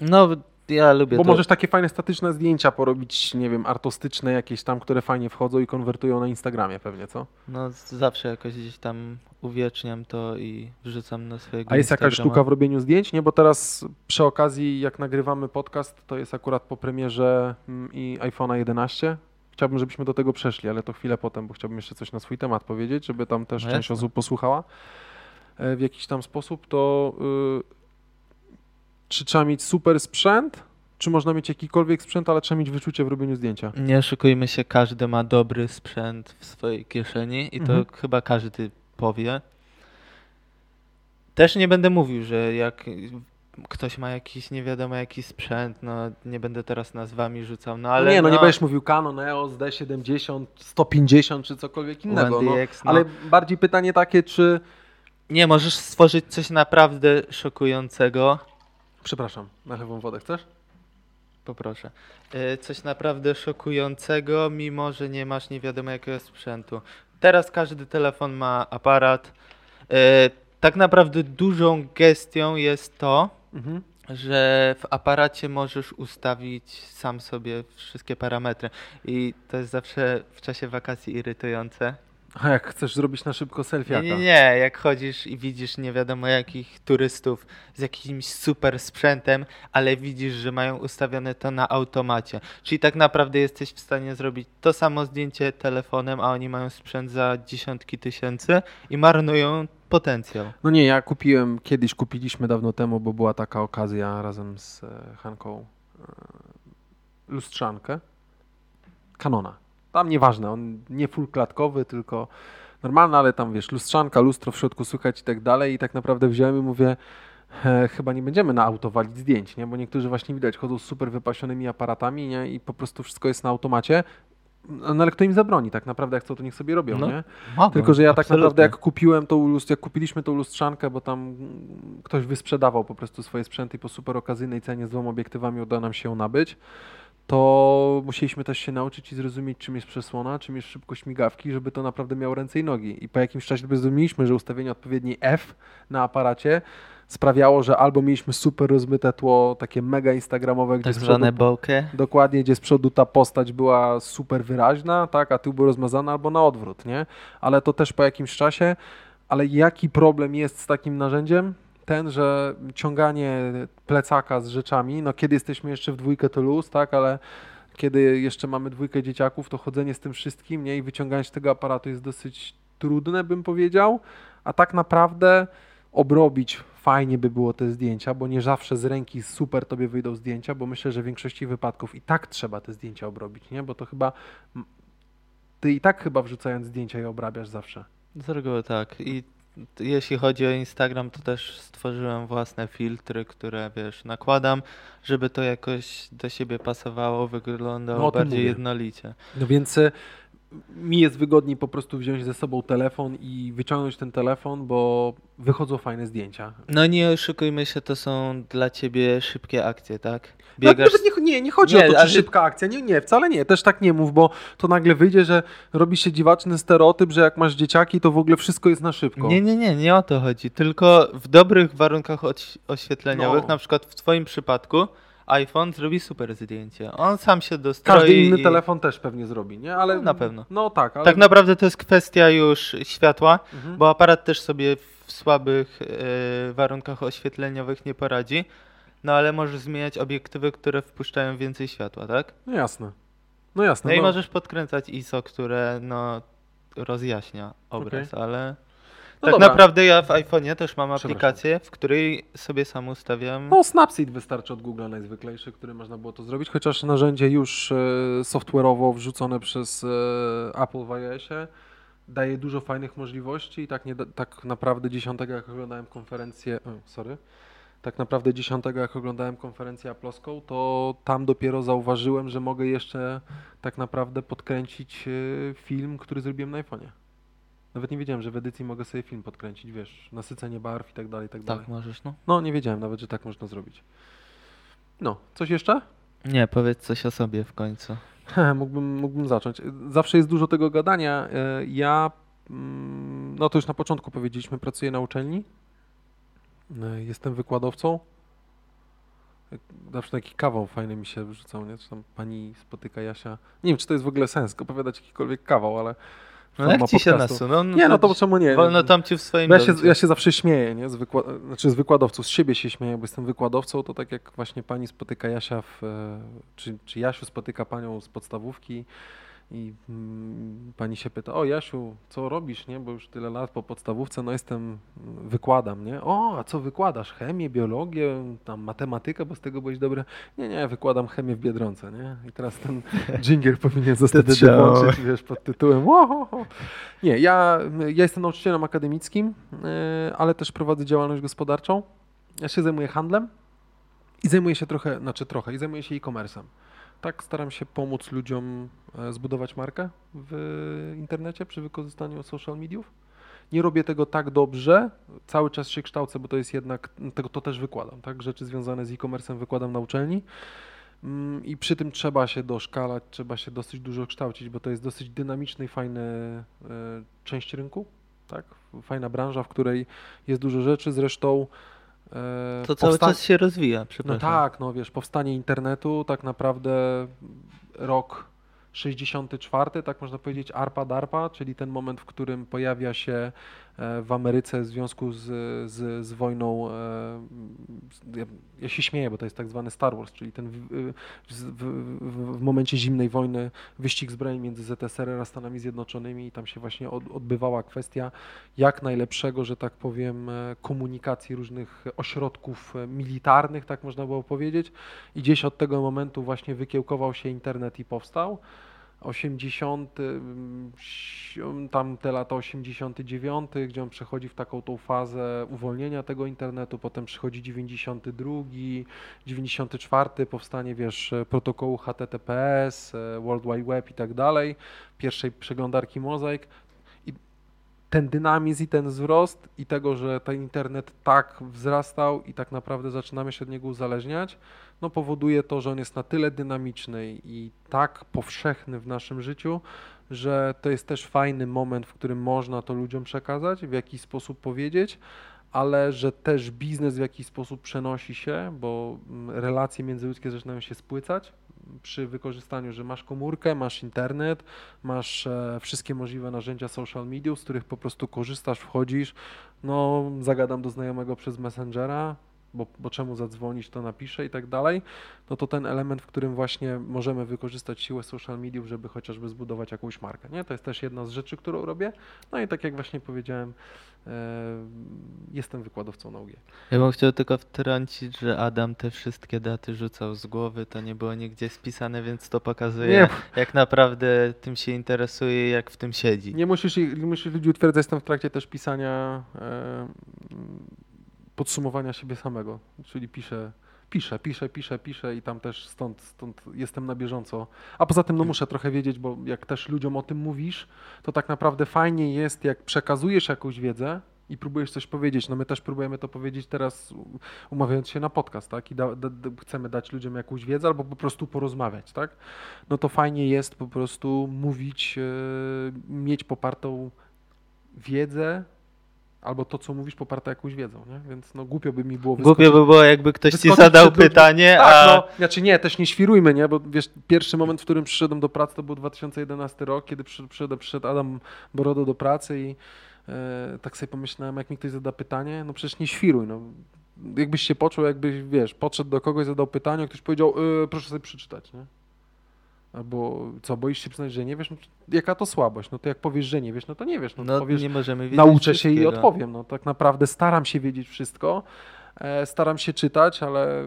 Speaker 2: No, ja lubię
Speaker 1: Bo
Speaker 2: to.
Speaker 1: możesz takie fajne statyczne zdjęcia porobić, nie wiem, artystyczne jakieś tam, które fajnie wchodzą i konwertują na Instagramie pewnie, co?
Speaker 2: No zawsze jakoś gdzieś tam uwieczniam to i wrzucam na swojego
Speaker 1: A jest jakaś
Speaker 2: Instagrama.
Speaker 1: sztuka w robieniu zdjęć? Nie, bo teraz przy okazji, jak nagrywamy podcast, to jest akurat po premierze mm, i iPhone'a 11. Chciałbym, żebyśmy do tego przeszli, ale to chwilę potem, bo chciałbym jeszcze coś na swój temat powiedzieć, żeby tam też
Speaker 2: No
Speaker 1: część osób posłuchała e, w jakiś tam sposób. To y, czy trzeba mieć super sprzęt? Czy można mieć jakikolwiek sprzęt, ale trzeba mieć wyczucie w robieniu zdjęcia?
Speaker 2: Nie oszukujmy się, każdy ma dobry sprzęt w swojej kieszeni i to
Speaker 1: Mhm.
Speaker 2: chyba każdy powie. Też nie będę mówił, że jak ktoś ma jakiś nie wiadomo jaki sprzęt, no nie będę teraz nazwami rzucał, no ale
Speaker 1: nie, no, nie będziesz mówił Canon EOS D70, 150 czy cokolwiek innego. No.
Speaker 2: 1DX, no.
Speaker 1: Ale bardziej pytanie takie, czy...
Speaker 2: Nie, możesz stworzyć coś naprawdę szokującego.
Speaker 1: Przepraszam, na lewą wodę chcesz?
Speaker 2: Poproszę. E, Coś naprawdę szokującego, mimo że nie masz nie wiadomo jakiego sprzętu. Teraz każdy telefon ma aparat. E, Tak naprawdę dużą gestią jest to,
Speaker 1: Mhm.
Speaker 2: że w aparacie możesz ustawić sam sobie wszystkie parametry. I to jest zawsze w czasie wakacji irytujące.
Speaker 1: A jak chcesz zrobić na szybko selfiaka?
Speaker 2: nie, nie, jak chodzisz i widzisz nie wiadomo jakich turystów z jakimś super sprzętem, ale widzisz, że mają ustawione to na automacie. Czyli tak naprawdę jesteś w stanie zrobić to samo zdjęcie telefonem, a oni mają sprzęt za dziesiątki tysięcy i marnują potencjał.
Speaker 1: No nie, ja kupiłem, kiedyś kupiliśmy dawno temu, bo była taka okazja razem z e, Hanką e, lustrzankę Canona. Tam nieważne, on nie full klatkowy, tylko normalna, ale tam wiesz, lustrzanka, lustro w środku słychać i tak dalej i tak naprawdę wziąłem i mówię, e, chyba nie będziemy na auto walić zdjęć, nie? bo niektórzy właśnie widać chodzą z super wypasionymi aparatami nie? i po prostu wszystko jest na automacie. No ale kto im zabroni tak naprawdę, jak chcą, to niech sobie robią,
Speaker 2: No,
Speaker 1: nie?
Speaker 2: Mogą,
Speaker 1: Tylko, że ja tak
Speaker 2: absolutnie.
Speaker 1: naprawdę jak kupiłem tą lust, jak kupiliśmy tą lustrzankę, bo tam ktoś wysprzedawał po prostu swoje sprzęty i po super okazyjnej cenie z dwoma obiektywami udało nam się ją nabyć, to musieliśmy też się nauczyć i zrozumieć, czym jest przesłona, czym jest szybkość migawki, żeby to naprawdę miało ręce i nogi. I po jakimś czasie zrozumieliśmy, że ustawienie odpowiedniej F na aparacie sprawiało, że albo mieliśmy super rozmyte tło, takie mega instagramowe, gdzie
Speaker 2: Tak zwane bokeh.
Speaker 1: Dokładnie, gdzie z przodu ta postać była super wyraźna, tak, a tył był rozmazany albo na odwrót, nie? Ale to też po jakimś czasie. Ale jaki problem jest z takim narzędziem? Ten, że ciąganie plecaka z rzeczami, no kiedy jesteśmy jeszcze w dwójkę to luz, tak, ale kiedy jeszcze mamy dwójkę dzieciaków, to chodzenie z tym wszystkim, nie, i wyciąganie z tego aparatu jest dosyć trudne, bym powiedział, a tak naprawdę obrobić fajnie by było te zdjęcia, bo nie zawsze z ręki super tobie wyjdą zdjęcia, bo myślę, że w większości wypadków i tak trzeba te zdjęcia obrobić, nie? Bo to chyba ty i tak chyba wrzucając zdjęcia je obrabiasz zawsze.
Speaker 2: Z reguły tak. I jeśli chodzi o Instagram, to też stworzyłem własne filtry, które wiesz, nakładam, żeby to jakoś do siebie pasowało, wyglądało
Speaker 1: No,
Speaker 2: bardziej
Speaker 1: mówię.
Speaker 2: jednolicie.
Speaker 1: No więc y, mi jest wygodniej po prostu wziąć ze sobą telefon i wyciągnąć ten telefon, bo wychodzą fajne zdjęcia.
Speaker 2: No nie oszukujmy się, to są dla ciebie szybkie akcje, tak?
Speaker 1: No,
Speaker 2: Biegasz.
Speaker 1: nawet nie, nie, nie chodzi
Speaker 2: Nie,
Speaker 1: o to, czy szybka akcja. Nie, nie, wcale nie. Też tak nie mów, bo to nagle wyjdzie, że robi się dziwaczny stereotyp, że jak masz dzieciaki, to w ogóle wszystko jest na szybko.
Speaker 2: Nie, nie, nie, nie o to chodzi. Tylko w dobrych warunkach oś- oświetleniowych,
Speaker 1: No.
Speaker 2: na przykład w twoim przypadku, iPhone zrobi super zdjęcie. On sam się dostroi.
Speaker 1: Każdy inny
Speaker 2: i...
Speaker 1: telefon też pewnie zrobi, nie? Ale
Speaker 2: No, na pewno.
Speaker 1: No tak, ale...
Speaker 2: Tak naprawdę to jest kwestia już światła,
Speaker 1: Mhm.
Speaker 2: bo aparat też sobie w słabych e, warunkach oświetleniowych nie poradzi. No ale możesz zmieniać obiektywy, które wpuszczają więcej światła, tak?
Speaker 1: No jasne. No jasne.
Speaker 2: No, i możesz podkręcać ISO, które no rozjaśnia obraz, ale
Speaker 1: No
Speaker 2: tak
Speaker 1: dobra.
Speaker 2: naprawdę ja w iPhone'ie też mam aplikację, w której sobie sam ustawiam.
Speaker 1: No Snapseed wystarczy od Google najzwyklejszy, który można było to zrobić, chociaż narzędzie już e, software'owo wrzucone przez e, Apple w iOSie daje dużo fajnych możliwości i tak, nie, tak naprawdę dziesiątego jak oglądałem konferencję, sorry, tak naprawdę dziesiątego jak oglądałem konferencję aploską, to tam dopiero zauważyłem, że mogę jeszcze tak naprawdę podkręcić e, film, który zrobiłem na iPhone'ie. Nawet nie wiedziałem, że w edycji mogę sobie film podkręcić, wiesz, nasycenie barw i tak dalej, i tak dalej.
Speaker 2: tak możesz, no.
Speaker 1: No, nie wiedziałem nawet, że tak można zrobić. No, coś jeszcze?
Speaker 2: Nie, powiedz coś o sobie w końcu.
Speaker 1: mógłbym, mógłbym zacząć. Zawsze jest dużo tego gadania. E, Ja, mm, no to już na początku powiedzieliśmy, pracuję na uczelni. E, Jestem wykładowcą. Zawsze taki kawał fajny mi się wrzucał, nie? Czy tam pani spotyka Jasia. Nie wiem, czy to jest w ogóle sens opowiadać jakikolwiek kawał, ale.
Speaker 2: No jak ci się nasunął?
Speaker 1: Nie, no to czemu nie?
Speaker 2: Wolno tam ci w swoim
Speaker 1: ja, się, ja się zawsze śmieję, nie? Z, wykła- znaczy z wykładowców, z siebie się śmieję, bo jestem wykładowcą, to tak jak właśnie pani spotyka Jasia, w, e, czy, czy Jasiu spotyka panią z podstawówki i mm, pani się pyta, o Jasiu, co robisz, nie? Bo już tyle lat po podstawówce, no jestem, mm, wykładam, nie? O, a co wykładasz? Chemię, biologię, tam matematykę, bo z tego byłeś dobry? Nie, nie, wykładam chemię w Biedronce, nie? I teraz ten dżingiel powinien zostać włączyć, wiesz, pod tytułem Ohoho. Nie, ja, ja jestem nauczycielem akademickim, yy, ale też prowadzę działalność gospodarczą. Ja się zajmuję handlem i zajmuję się trochę, znaczy trochę, i zajmuję się e-commerce'em. Tak staram się pomóc ludziom e, zbudować markę w internecie przy wykorzystaniu social mediów. Nie robię tego tak dobrze, cały czas się kształcę, bo to jest jednak, tego to też wykładam, tak? Rzeczy związane z e-commerce'em wykładam na uczelni. Mm, I przy tym trzeba się doszkalać, trzeba się dosyć dużo kształcić, bo to jest dosyć dynamiczny i fajny e, część rynku, tak? Fajna branża, w której jest dużo rzeczy, zresztą
Speaker 2: To cały czas się rozwija,
Speaker 1: No
Speaker 2: przepraszam.
Speaker 1: tak, no wiesz, powstanie internetu, tak naprawdę rok 64, tak można powiedzieć, ARPA DARPA, czyli ten moment, w którym pojawia się e, w Ameryce w związku z, z, z wojną, e, ja, ja się śmieję, bo to jest tak zwany Star Wars, czyli ten w, w, w, w, w momencie zimnej wojny wyścig zbrojeń między ZSRR a Stanami Zjednoczonymi i tam się właśnie od, odbywała kwestia jak najlepszego, że tak powiem, e, komunikacji różnych ośrodków e, militarnych, tak można było powiedzieć. I gdzieś od tego momentu właśnie wykiełkował się internet i powstał. 80, mm, tam te lata 89, gdzie on przechodzi w taką tą fazę uwolnienia tego internetu, potem przychodzi 92, 94, powstanie, wiesz, protokołu HTTPS, e, World Wide Web i tak dalej, pierwszej przeglądarki Mozaik ten dynamizm i ten wzrost i tego, że ten internet tak wzrastał i tak naprawdę zaczynamy się od niego uzależniać, no powoduje to, że on jest na tyle dynamiczny i tak powszechny w naszym życiu, że to jest też fajny moment, w którym można to ludziom przekazać, w jakiś sposób powiedzieć, ale że też biznes w jakiś sposób przenosi się, bo mm, relacje międzyludzkie zaczynają się spłycać przy wykorzystaniu, że masz komórkę, masz internet, masz e, wszystkie możliwe narzędzia social media, z których po prostu korzystasz, wchodzisz, no zagadam do znajomego przez Messengera, bo, bo czemu zadzwonić, to napiszę i tak dalej, no to ten element, w którym właśnie możemy wykorzystać siłę social mediów, żeby chociażby zbudować jakąś markę, nie? To jest też jedna z rzeczy, którą robię. No i tak jak właśnie powiedziałem, e, jestem wykładowcą na UG.
Speaker 2: Ja bym chciał tylko wtrącić, że Adam te wszystkie daty rzucał z głowy, to nie było nigdzie spisane, więc to pokazuje,
Speaker 1: Nie.
Speaker 2: jak naprawdę tym się interesuje, jak w tym siedzi.
Speaker 1: Nie musisz, musisz ludzi utwierdzać, jestem w trakcie też pisania e, podsumowania siebie samego, czyli piszę, piszę, piszę, piszę, piszę i tam też stąd, stąd jestem na bieżąco. A poza tym no muszę trochę wiedzieć, bo jak też ludziom o tym mówisz, to tak naprawdę fajnie jest, jak przekazujesz jakąś wiedzę i próbujesz coś powiedzieć. No my też próbujemy to powiedzieć teraz, umawiając się na podcast, tak? I da, da, chcemy dać ludziom jakąś wiedzę albo po prostu porozmawiać, tak? No to fajnie jest po prostu mówić, e, mieć popartą wiedzę albo to, co mówisz, poparte jakąś wiedzą, nie? Więc no głupio by mi było
Speaker 2: Głupio by było, jakby ktoś ci zadał pytanie,
Speaker 1: Tak,
Speaker 2: a...
Speaker 1: no, znaczy nie, też nie świrujmy, nie? Bo wiesz, pierwszy moment, w którym przyszedłem do pracy, to był 2011 rok, kiedy przy- przyszedł, przyszedł Adam Borodo do pracy i e, tak sobie pomyślałem, jak mi ktoś zada pytanie, no przecież nie świruj, no. Jakbyś się poczuł, jakbyś, wiesz, podszedł do kogoś, zadał pytanie, a ktoś powiedział, e, proszę sobie przeczytać, nie? Albo co, boisz się przyznać, że nie wiesz? No, jaka to słabość? No to jak powiesz, że nie wiesz, no to nie wiesz. No,
Speaker 2: No
Speaker 1: powiesz,
Speaker 2: nie możemy wiedzieć
Speaker 1: nauczę się i odpowiem. No tak naprawdę staram się wiedzieć wszystko, e, staram się czytać, ale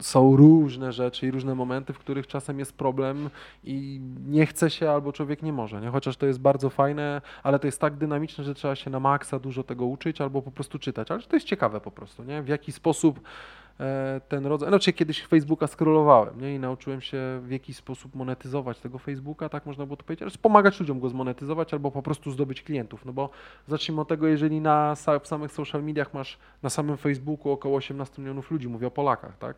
Speaker 1: są różne rzeczy i różne momenty, w których czasem jest problem i nie chce się albo człowiek nie może, nie? Chociaż to jest bardzo fajne, ale to jest tak dynamiczne, że trzeba się na maksa dużo tego uczyć albo po prostu czytać, ale to jest ciekawe po prostu, nie? W jaki sposób ten rodzaj, znaczy kiedyś Facebooka scrollowałem, nie? I nauczyłem się w jaki sposób monetyzować tego Facebooka, tak można było to powiedzieć, ale pomagać ludziom go zmonetyzować albo po prostu zdobyć klientów, no bo zacznijmy od tego, jeżeli na w samych social mediach masz na samym Facebooku około 18 milionów ludzi, mówię o Polakach, tak?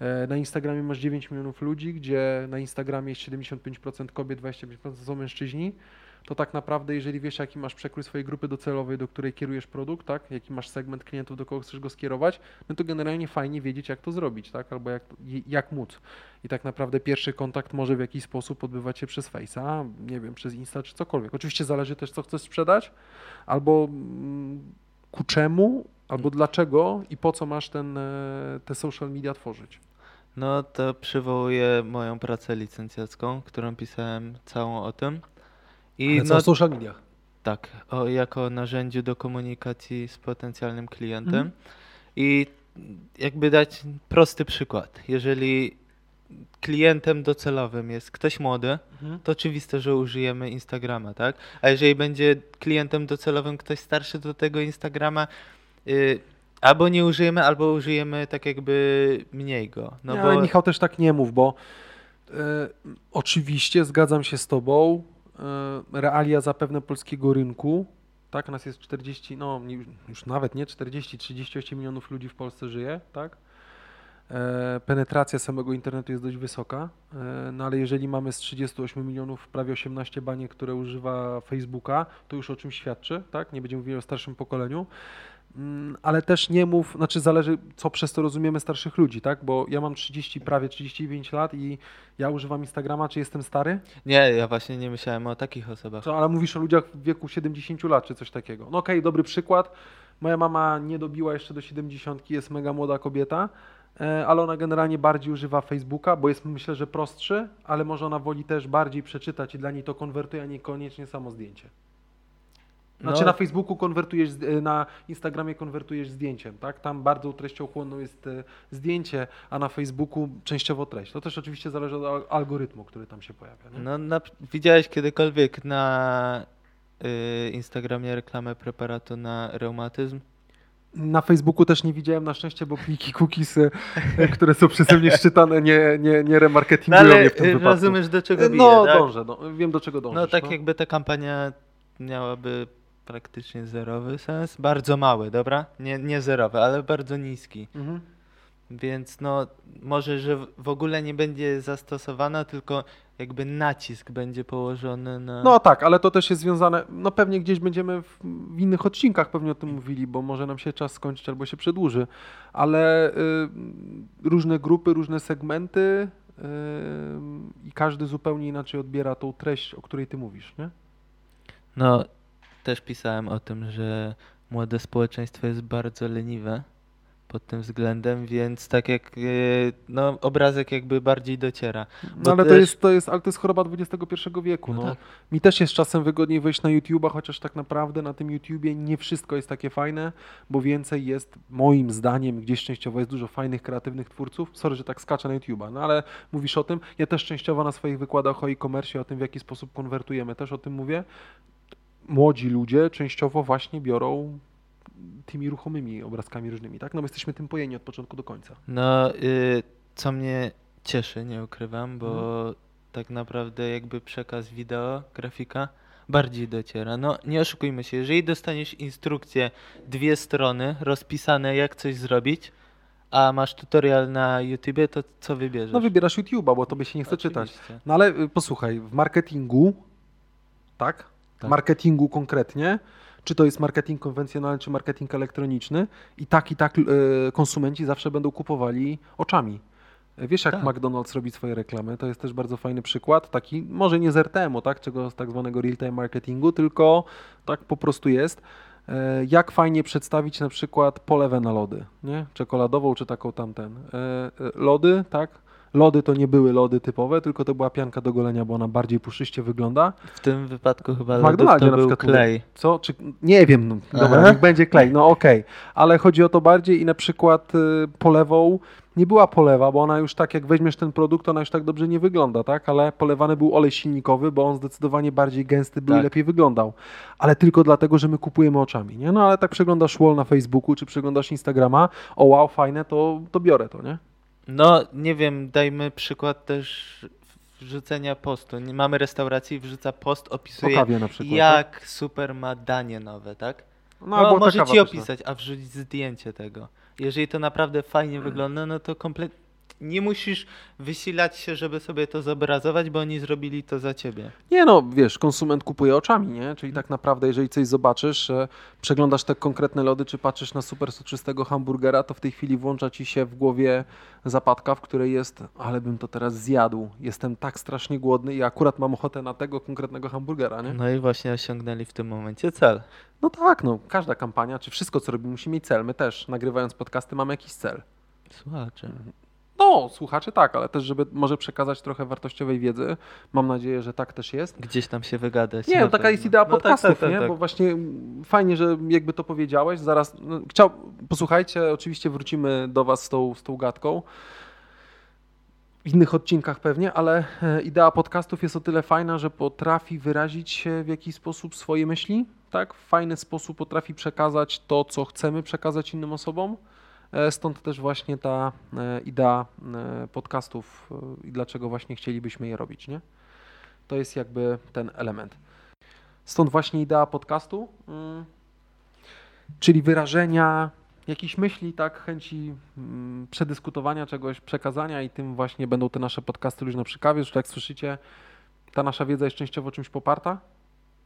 Speaker 1: E, Na Instagramie masz 9 milionów ludzi, gdzie na Instagramie jest 75% kobiet, 25% to są mężczyźni, to tak naprawdę, jeżeli wiesz, jaki masz przekrój swojej grupy docelowej, do której kierujesz produkt, tak, jaki masz segment klientów, do kogo chcesz go skierować, no to generalnie fajnie wiedzieć, jak to zrobić, tak, albo jak, jak móc. I tak naprawdę pierwszy kontakt może w jakiś sposób odbywać się przez Face'a, nie wiem, przez Insta czy cokolwiek. Oczywiście zależy też, co chcesz sprzedać, albo mm, ku czemu, albo dlaczego i po co masz ten, e, te social media tworzyć.
Speaker 2: No to przywołuję moją pracę licencjacką, którą pisałem całą o tym. I no,
Speaker 1: social mediach.
Speaker 2: tak, o, jako narzędziu do komunikacji z potencjalnym klientem.
Speaker 1: Mhm.
Speaker 2: I jakby dać prosty przykład. Jeżeli klientem docelowym jest ktoś młody, to oczywiste, że użyjemy Instagrama, tak? A jeżeli będzie klientem docelowym ktoś starszy, to tego Instagrama y, albo nie użyjemy, albo użyjemy tak jakby mniej go. No bo
Speaker 1: ale Michał też tak nie mów, bo e, oczywiście zgadzam się z tobą, realia zapewne polskiego rynku, tak, nas jest 40, no już nawet nie 40, 38 milionów ludzi w Polsce żyje, tak? E, penetracja samego internetu jest dość wysoka, e, no ale jeżeli mamy z 38 milionów prawie 18 baniek, które używa Facebooka, to już o czym świadczy, tak? Nie będziemy mówili o starszym pokoleniu. Mm, ale też nie mów, znaczy zależy, co przez to rozumiemy starszych ludzi, tak? Bo ja mam 30, prawie 35 lat i ja używam Instagrama, czy jestem stary?
Speaker 2: nie, ja właśnie nie myślałem o takich osobach.
Speaker 1: Co, ale mówisz o ludziach w wieku 70 lat, czy coś takiego. No okej, dobry przykład. Moja mama nie dobiła jeszcze do 70, jest mega młoda kobieta, e, ale ona generalnie bardziej używa Facebooka, bo jest myślę, że prostszy, ale może ona woli też bardziej przeczytać i dla niej to konwertuje, a niekoniecznie samo zdjęcie. Znaczy
Speaker 2: No.
Speaker 1: na Facebooku konwertujesz, na Instagramie konwertujesz zdjęciem, tak? Tam bardzo treściochłonną jest y, zdjęcie, a na Facebooku częściowo treść. To też oczywiście zależy od al- algorytmu, który tam się pojawia. Nie?
Speaker 2: No, na, widziałeś kiedykolwiek na y, Instagramie reklamę preparatu na reumatyzm?
Speaker 1: Na Facebooku też nie widziałem na szczęście, bo pliki cookies, y, y, które są przeze mnie szczytane, nie, nie, nie
Speaker 2: No
Speaker 1: remarketingują
Speaker 2: ale
Speaker 1: mnie w tym
Speaker 2: y,
Speaker 1: wypadku.
Speaker 2: rozumiesz do czego bije,
Speaker 1: no,
Speaker 2: tak?
Speaker 1: dążę, no, wiem do czego dążysz.
Speaker 2: No tak jakby ta kampania miałaby praktycznie zerowy sens. Bardzo mały, dobra? Nie, nie zerowy, ale bardzo niski.
Speaker 1: Mhm.
Speaker 2: Więc no może, że w- ogóle nie będzie zastosowana, tylko jakby nacisk będzie położony na...
Speaker 1: No tak, ale to też jest związane, no pewnie gdzieś będziemy w, w innych odcinkach pewnie o tym mówili, bo może nam się czas skończyć albo się przedłuży, ale y, różne grupy, różne segmenty y, i każdy zupełnie inaczej odbiera tą treść, o której ty mówisz, nie?
Speaker 2: No, też pisałem o tym, że młode społeczeństwo jest bardzo leniwe pod tym względem, więc tak jak e, no, obrazek jakby bardziej dociera.
Speaker 1: No ale to
Speaker 2: też-
Speaker 1: jest, to jest, ale to jest choroba XXI wieku, no.
Speaker 2: tak.
Speaker 1: Mi też jest czasem wygodniej wejść na YouTube'a, chociaż tak naprawdę na tym YouTubie nie wszystko jest takie fajne, bo więcej jest, moim zdaniem, gdzieś częściowo jest dużo fajnych, kreatywnych twórców. Sorry, że tak skaczę na YouTube'a, no ale mówisz o tym. Ja też częściowo na swoich wykładach o e-commerce, o tym, w jaki sposób konwertujemy, też o tym mówię. Młodzi ludzie częściowo właśnie biorą tymi ruchomymi obrazkami różnymi, tak? No bo jesteśmy tym pojeni od początku do końca.
Speaker 2: No, y, co mnie cieszy, nie ukrywam, bo
Speaker 1: Mhm.
Speaker 2: tak naprawdę jakby przekaz wideo, grafika bardziej dociera. No, nie oszukujmy się, jeżeli dostaniesz instrukcję, dwie strony rozpisane jak coś zrobić, a masz tutorial na YouTubie, to co wybierzesz?
Speaker 1: No wybierasz YouTube'a, bo tobie się nie chce czytać.
Speaker 2: Oczywiście.
Speaker 1: No ale y, posłuchaj, w marketingu, tak?
Speaker 2: Tak.
Speaker 1: marketingu konkretnie, czy to jest marketing konwencjonalny, czy marketing elektroniczny, i tak, i tak y, konsumenci zawsze będą kupowali oczami. Wiesz, jak
Speaker 2: Tak.
Speaker 1: McDonald's robi swoje reklamy, to jest też bardzo fajny przykład, taki może nie z RTM-u, tak, czego z tak zwanego real-time marketingu, tylko tak po prostu jest. E, Jak fajnie przedstawić na przykład polewę na lody, nie? Czekoladową czy taką tamten. E, e, Lody, tak? Lody to nie były lody typowe, tylko to była pianka do golenia, bo ona bardziej puszyście wygląda.
Speaker 2: W tym wypadku chyba lodów to
Speaker 1: na
Speaker 2: był
Speaker 1: przykład
Speaker 2: klej.
Speaker 1: Co? Czy, nie wiem, no, dobra, niech będzie klej, no okej. Ale chodzi o to bardziej i na przykład y, polewą nie była polewa, bo ona już tak, jak weźmiesz ten produkt, ona już tak dobrze nie wygląda, tak? Ale polewany był olej silnikowy, bo on zdecydowanie bardziej gęsty był i
Speaker 2: Tak.
Speaker 1: lepiej wyglądał. Ale tylko dlatego, że my kupujemy oczami, nie? No ale tak przeglądasz wall na Facebooku, czy przeglądasz Instagrama, o wow, fajne, to, to biorę to, nie?
Speaker 2: No, nie wiem, dajmy przykład też wrzucenia postu. Nie- Mamy restaurację i wrzuca post, opisuje
Speaker 1: na przykład. tak?
Speaker 2: jak super ma danie nowe, tak? No,
Speaker 1: ta
Speaker 2: może ci
Speaker 1: pyszna.
Speaker 2: opisać, a wrzuć zdjęcie tego. Jeżeli to naprawdę fajnie wygląda, no to kompletnie nie musisz wysilać się, żeby sobie to zobrazować, bo oni zrobili to za ciebie.
Speaker 1: Nie no, wiesz, konsument kupuje oczami, nie? Czyli tak naprawdę, jeżeli coś zobaczysz, e, przeglądasz te konkretne lody, czy patrzysz na super soczystego hamburgera, to w tej chwili włącza ci się w głowie zapadka, w której jest, ale bym to teraz zjadł. Jestem tak strasznie głodny i akurat mam ochotę na tego konkretnego hamburgera, nie?
Speaker 2: No i właśnie osiągnęli w tym momencie cel.
Speaker 1: No tak, no, każda kampania, czy wszystko, co robimy, musi mieć cel. My też, nagrywając podcasty, mamy jakiś cel.
Speaker 2: Słuchacze.
Speaker 1: No, słuchacze tak, ale też, żeby może przekazać trochę wartościowej wiedzy. Mam nadzieję, że tak też jest.
Speaker 2: Gdzieś tam się wygadać.
Speaker 1: Nie, no taka jest idea
Speaker 2: No tak,
Speaker 1: podcastów,
Speaker 2: tak, tak,
Speaker 1: nie?
Speaker 2: tak.
Speaker 1: Bo właśnie fajnie, że jakby to powiedziałeś. Zaraz, no, chciał, posłuchajcie, oczywiście wrócimy do Was z tą, z tą gadką. W innych odcinkach pewnie, ale e, idea podcastów jest o tyle fajna, że potrafi wyrazić się w jakiś sposób swoje myśli, tak? W fajny sposób potrafi przekazać to, co chcemy przekazać innym osobom. E, Stąd też właśnie ta e, idea e, podcastów i dlaczego właśnie chcielibyśmy je robić, nie? To jest jakby ten element. Stąd właśnie idea podcastu, mm, czyli wyrażenia jakichś myśli, tak, chęci mm, przedyskutowania czegoś, przekazania i tym właśnie będą te nasze podcasty luźno przy kawie, że jak słyszycie, ta nasza wiedza jest częściowo czymś poparta,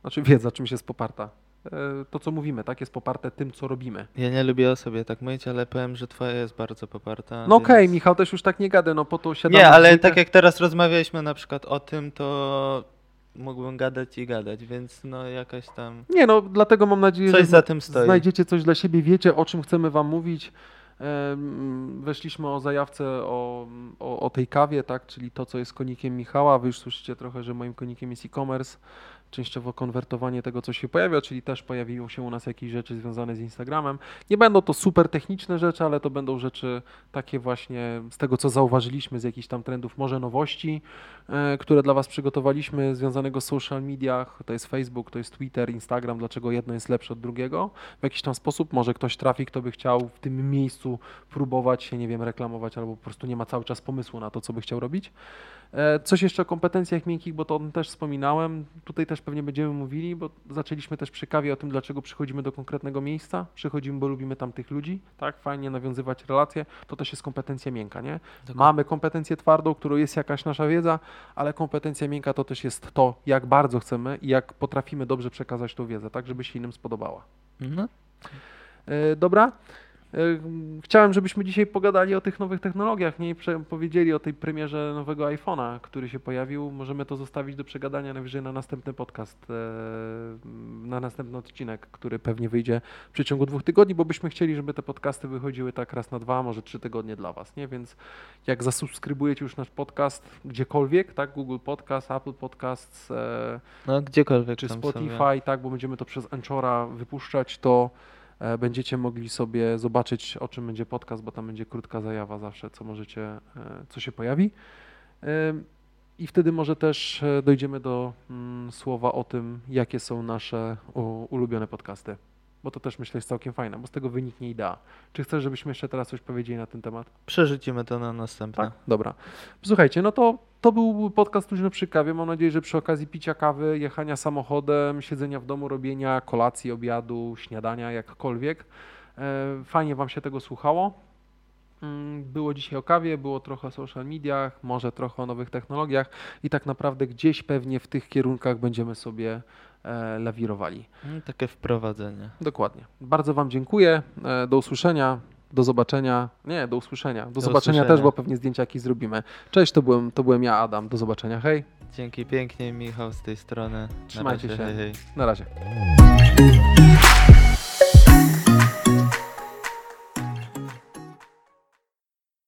Speaker 1: znaczy wiedza czymś jest poparta. E, To, co mówimy, tak, jest poparte tym, co robimy.
Speaker 2: Ja nie lubię o sobie tak mówić, ale powiem, że twoja jest bardzo poparta.
Speaker 1: No okej,
Speaker 2: więc-
Speaker 1: Michał też już tak nie gada, no po to siadamy
Speaker 2: Nie, ale tak jak teraz rozmawialiśmy na przykład o tym, to mógłbym gadać i gadać, więc no jakaś tam
Speaker 1: Nie, no dlatego mam nadzieję,
Speaker 2: coś
Speaker 1: że
Speaker 2: za tym stoi.
Speaker 1: Znajdziecie coś dla siebie, wiecie o czym chcemy Wam mówić. Em, Weszliśmy o zajawce o, o, o tej kawie, tak, czyli to, co jest konikiem Michała. Wy już słyszycie trochę, że moim konikiem jest e-commerce, częściowo konwertowanie tego, co się pojawia, czyli też pojawiło się u nas jakieś rzeczy związane z Instagramem. Nie będą to super techniczne rzeczy, ale to będą rzeczy takie właśnie z tego, co zauważyliśmy, z jakichś tam trendów, może nowości, e, które dla Was przygotowaliśmy związanego z social mediach. To jest Facebook, to jest Twitter, Instagram, dlaczego jedno jest lepsze od drugiego. W jakiś tam sposób może ktoś trafi, kto by chciał w tym miejscu próbować się, nie wiem, reklamować, albo po prostu nie ma cały czas pomysłu na to, co by chciał robić. E, Coś jeszcze o kompetencjach miękkich, bo to też wspominałem. Tutaj też pewnie będziemy mówili, bo zaczęliśmy też przy kawie o tym, dlaczego przychodzimy do konkretnego miejsca. Przychodzimy, bo lubimy tamtych ludzi, tak? Fajnie nawiązywać relacje. To też jest kompetencja miękka, nie? Mamy kompetencję twardą, którą jest jakaś nasza wiedza, ale kompetencja miękka to też jest to, jak bardzo chcemy i jak potrafimy dobrze przekazać tą wiedzę, tak, żeby się innym spodobała. E, Dobra. E, Chciałem, żebyśmy dzisiaj pogadali o tych nowych technologiach, nie powiedzieli o tej premierze nowego iPhone'a, który się pojawił. Możemy to zostawić do przegadania najwyżej na następny podcast, e, na następny odcinek, który pewnie wyjdzie w przeciągu dwóch tygodni, bo byśmy chcieli, żeby te podcasty wychodziły tak raz na dwa, może trzy tygodnie dla Was, nie? Więc jak zasubskrybujecie już nasz podcast gdziekolwiek, tak, Google Podcast, Apple Podcasts, e,
Speaker 2: no gdziekolwiek
Speaker 1: czy Spotify,
Speaker 2: sobie.
Speaker 1: tak, bo będziemy to przez Anchora wypuszczać, to będziecie mogli sobie zobaczyć, o czym będzie podcast, bo tam będzie krótka zajawa zawsze, co możecie, e, co się pojawi. Ym, I wtedy może też e, dojdziemy do mm, słowa o tym, jakie są nasze ulubione podcasty. Bo to też myślę jest całkiem fajne, bo z tego wyniknie idea. Czy chcesz, żebyśmy jeszcze teraz coś powiedzieli na ten temat?
Speaker 2: Przerzucimy to na następne.
Speaker 1: Tak, dobra. Słuchajcie, no to to był podcast Luźno przy kawie. Mam nadzieję, że przy okazji picia kawy, jechania samochodem, siedzenia w domu, robienia kolacji, obiadu, śniadania, jakkolwiek, e, fajnie Wam się tego słuchało. Mm, Było dzisiaj o kawie, było trochę o social mediach, może trochę o nowych technologiach i tak naprawdę gdzieś pewnie w tych kierunkach będziemy sobie lawirowali.
Speaker 2: No, takie wprowadzenie.
Speaker 1: Dokładnie. Bardzo Wam dziękuję. E, Do usłyszenia. Do zobaczenia. Nie, do usłyszenia. Do, zobaczenia
Speaker 2: usłyszenia.
Speaker 1: też, bo pewnie zdjęcia jakieś zrobimy. Cześć, to byłem, to byłem ja, Adam. Do zobaczenia. Hej.
Speaker 2: Dzięki pięknie, Michał z tej strony.
Speaker 1: Trzymajcie się.
Speaker 2: Hej, hej.
Speaker 1: Na razie.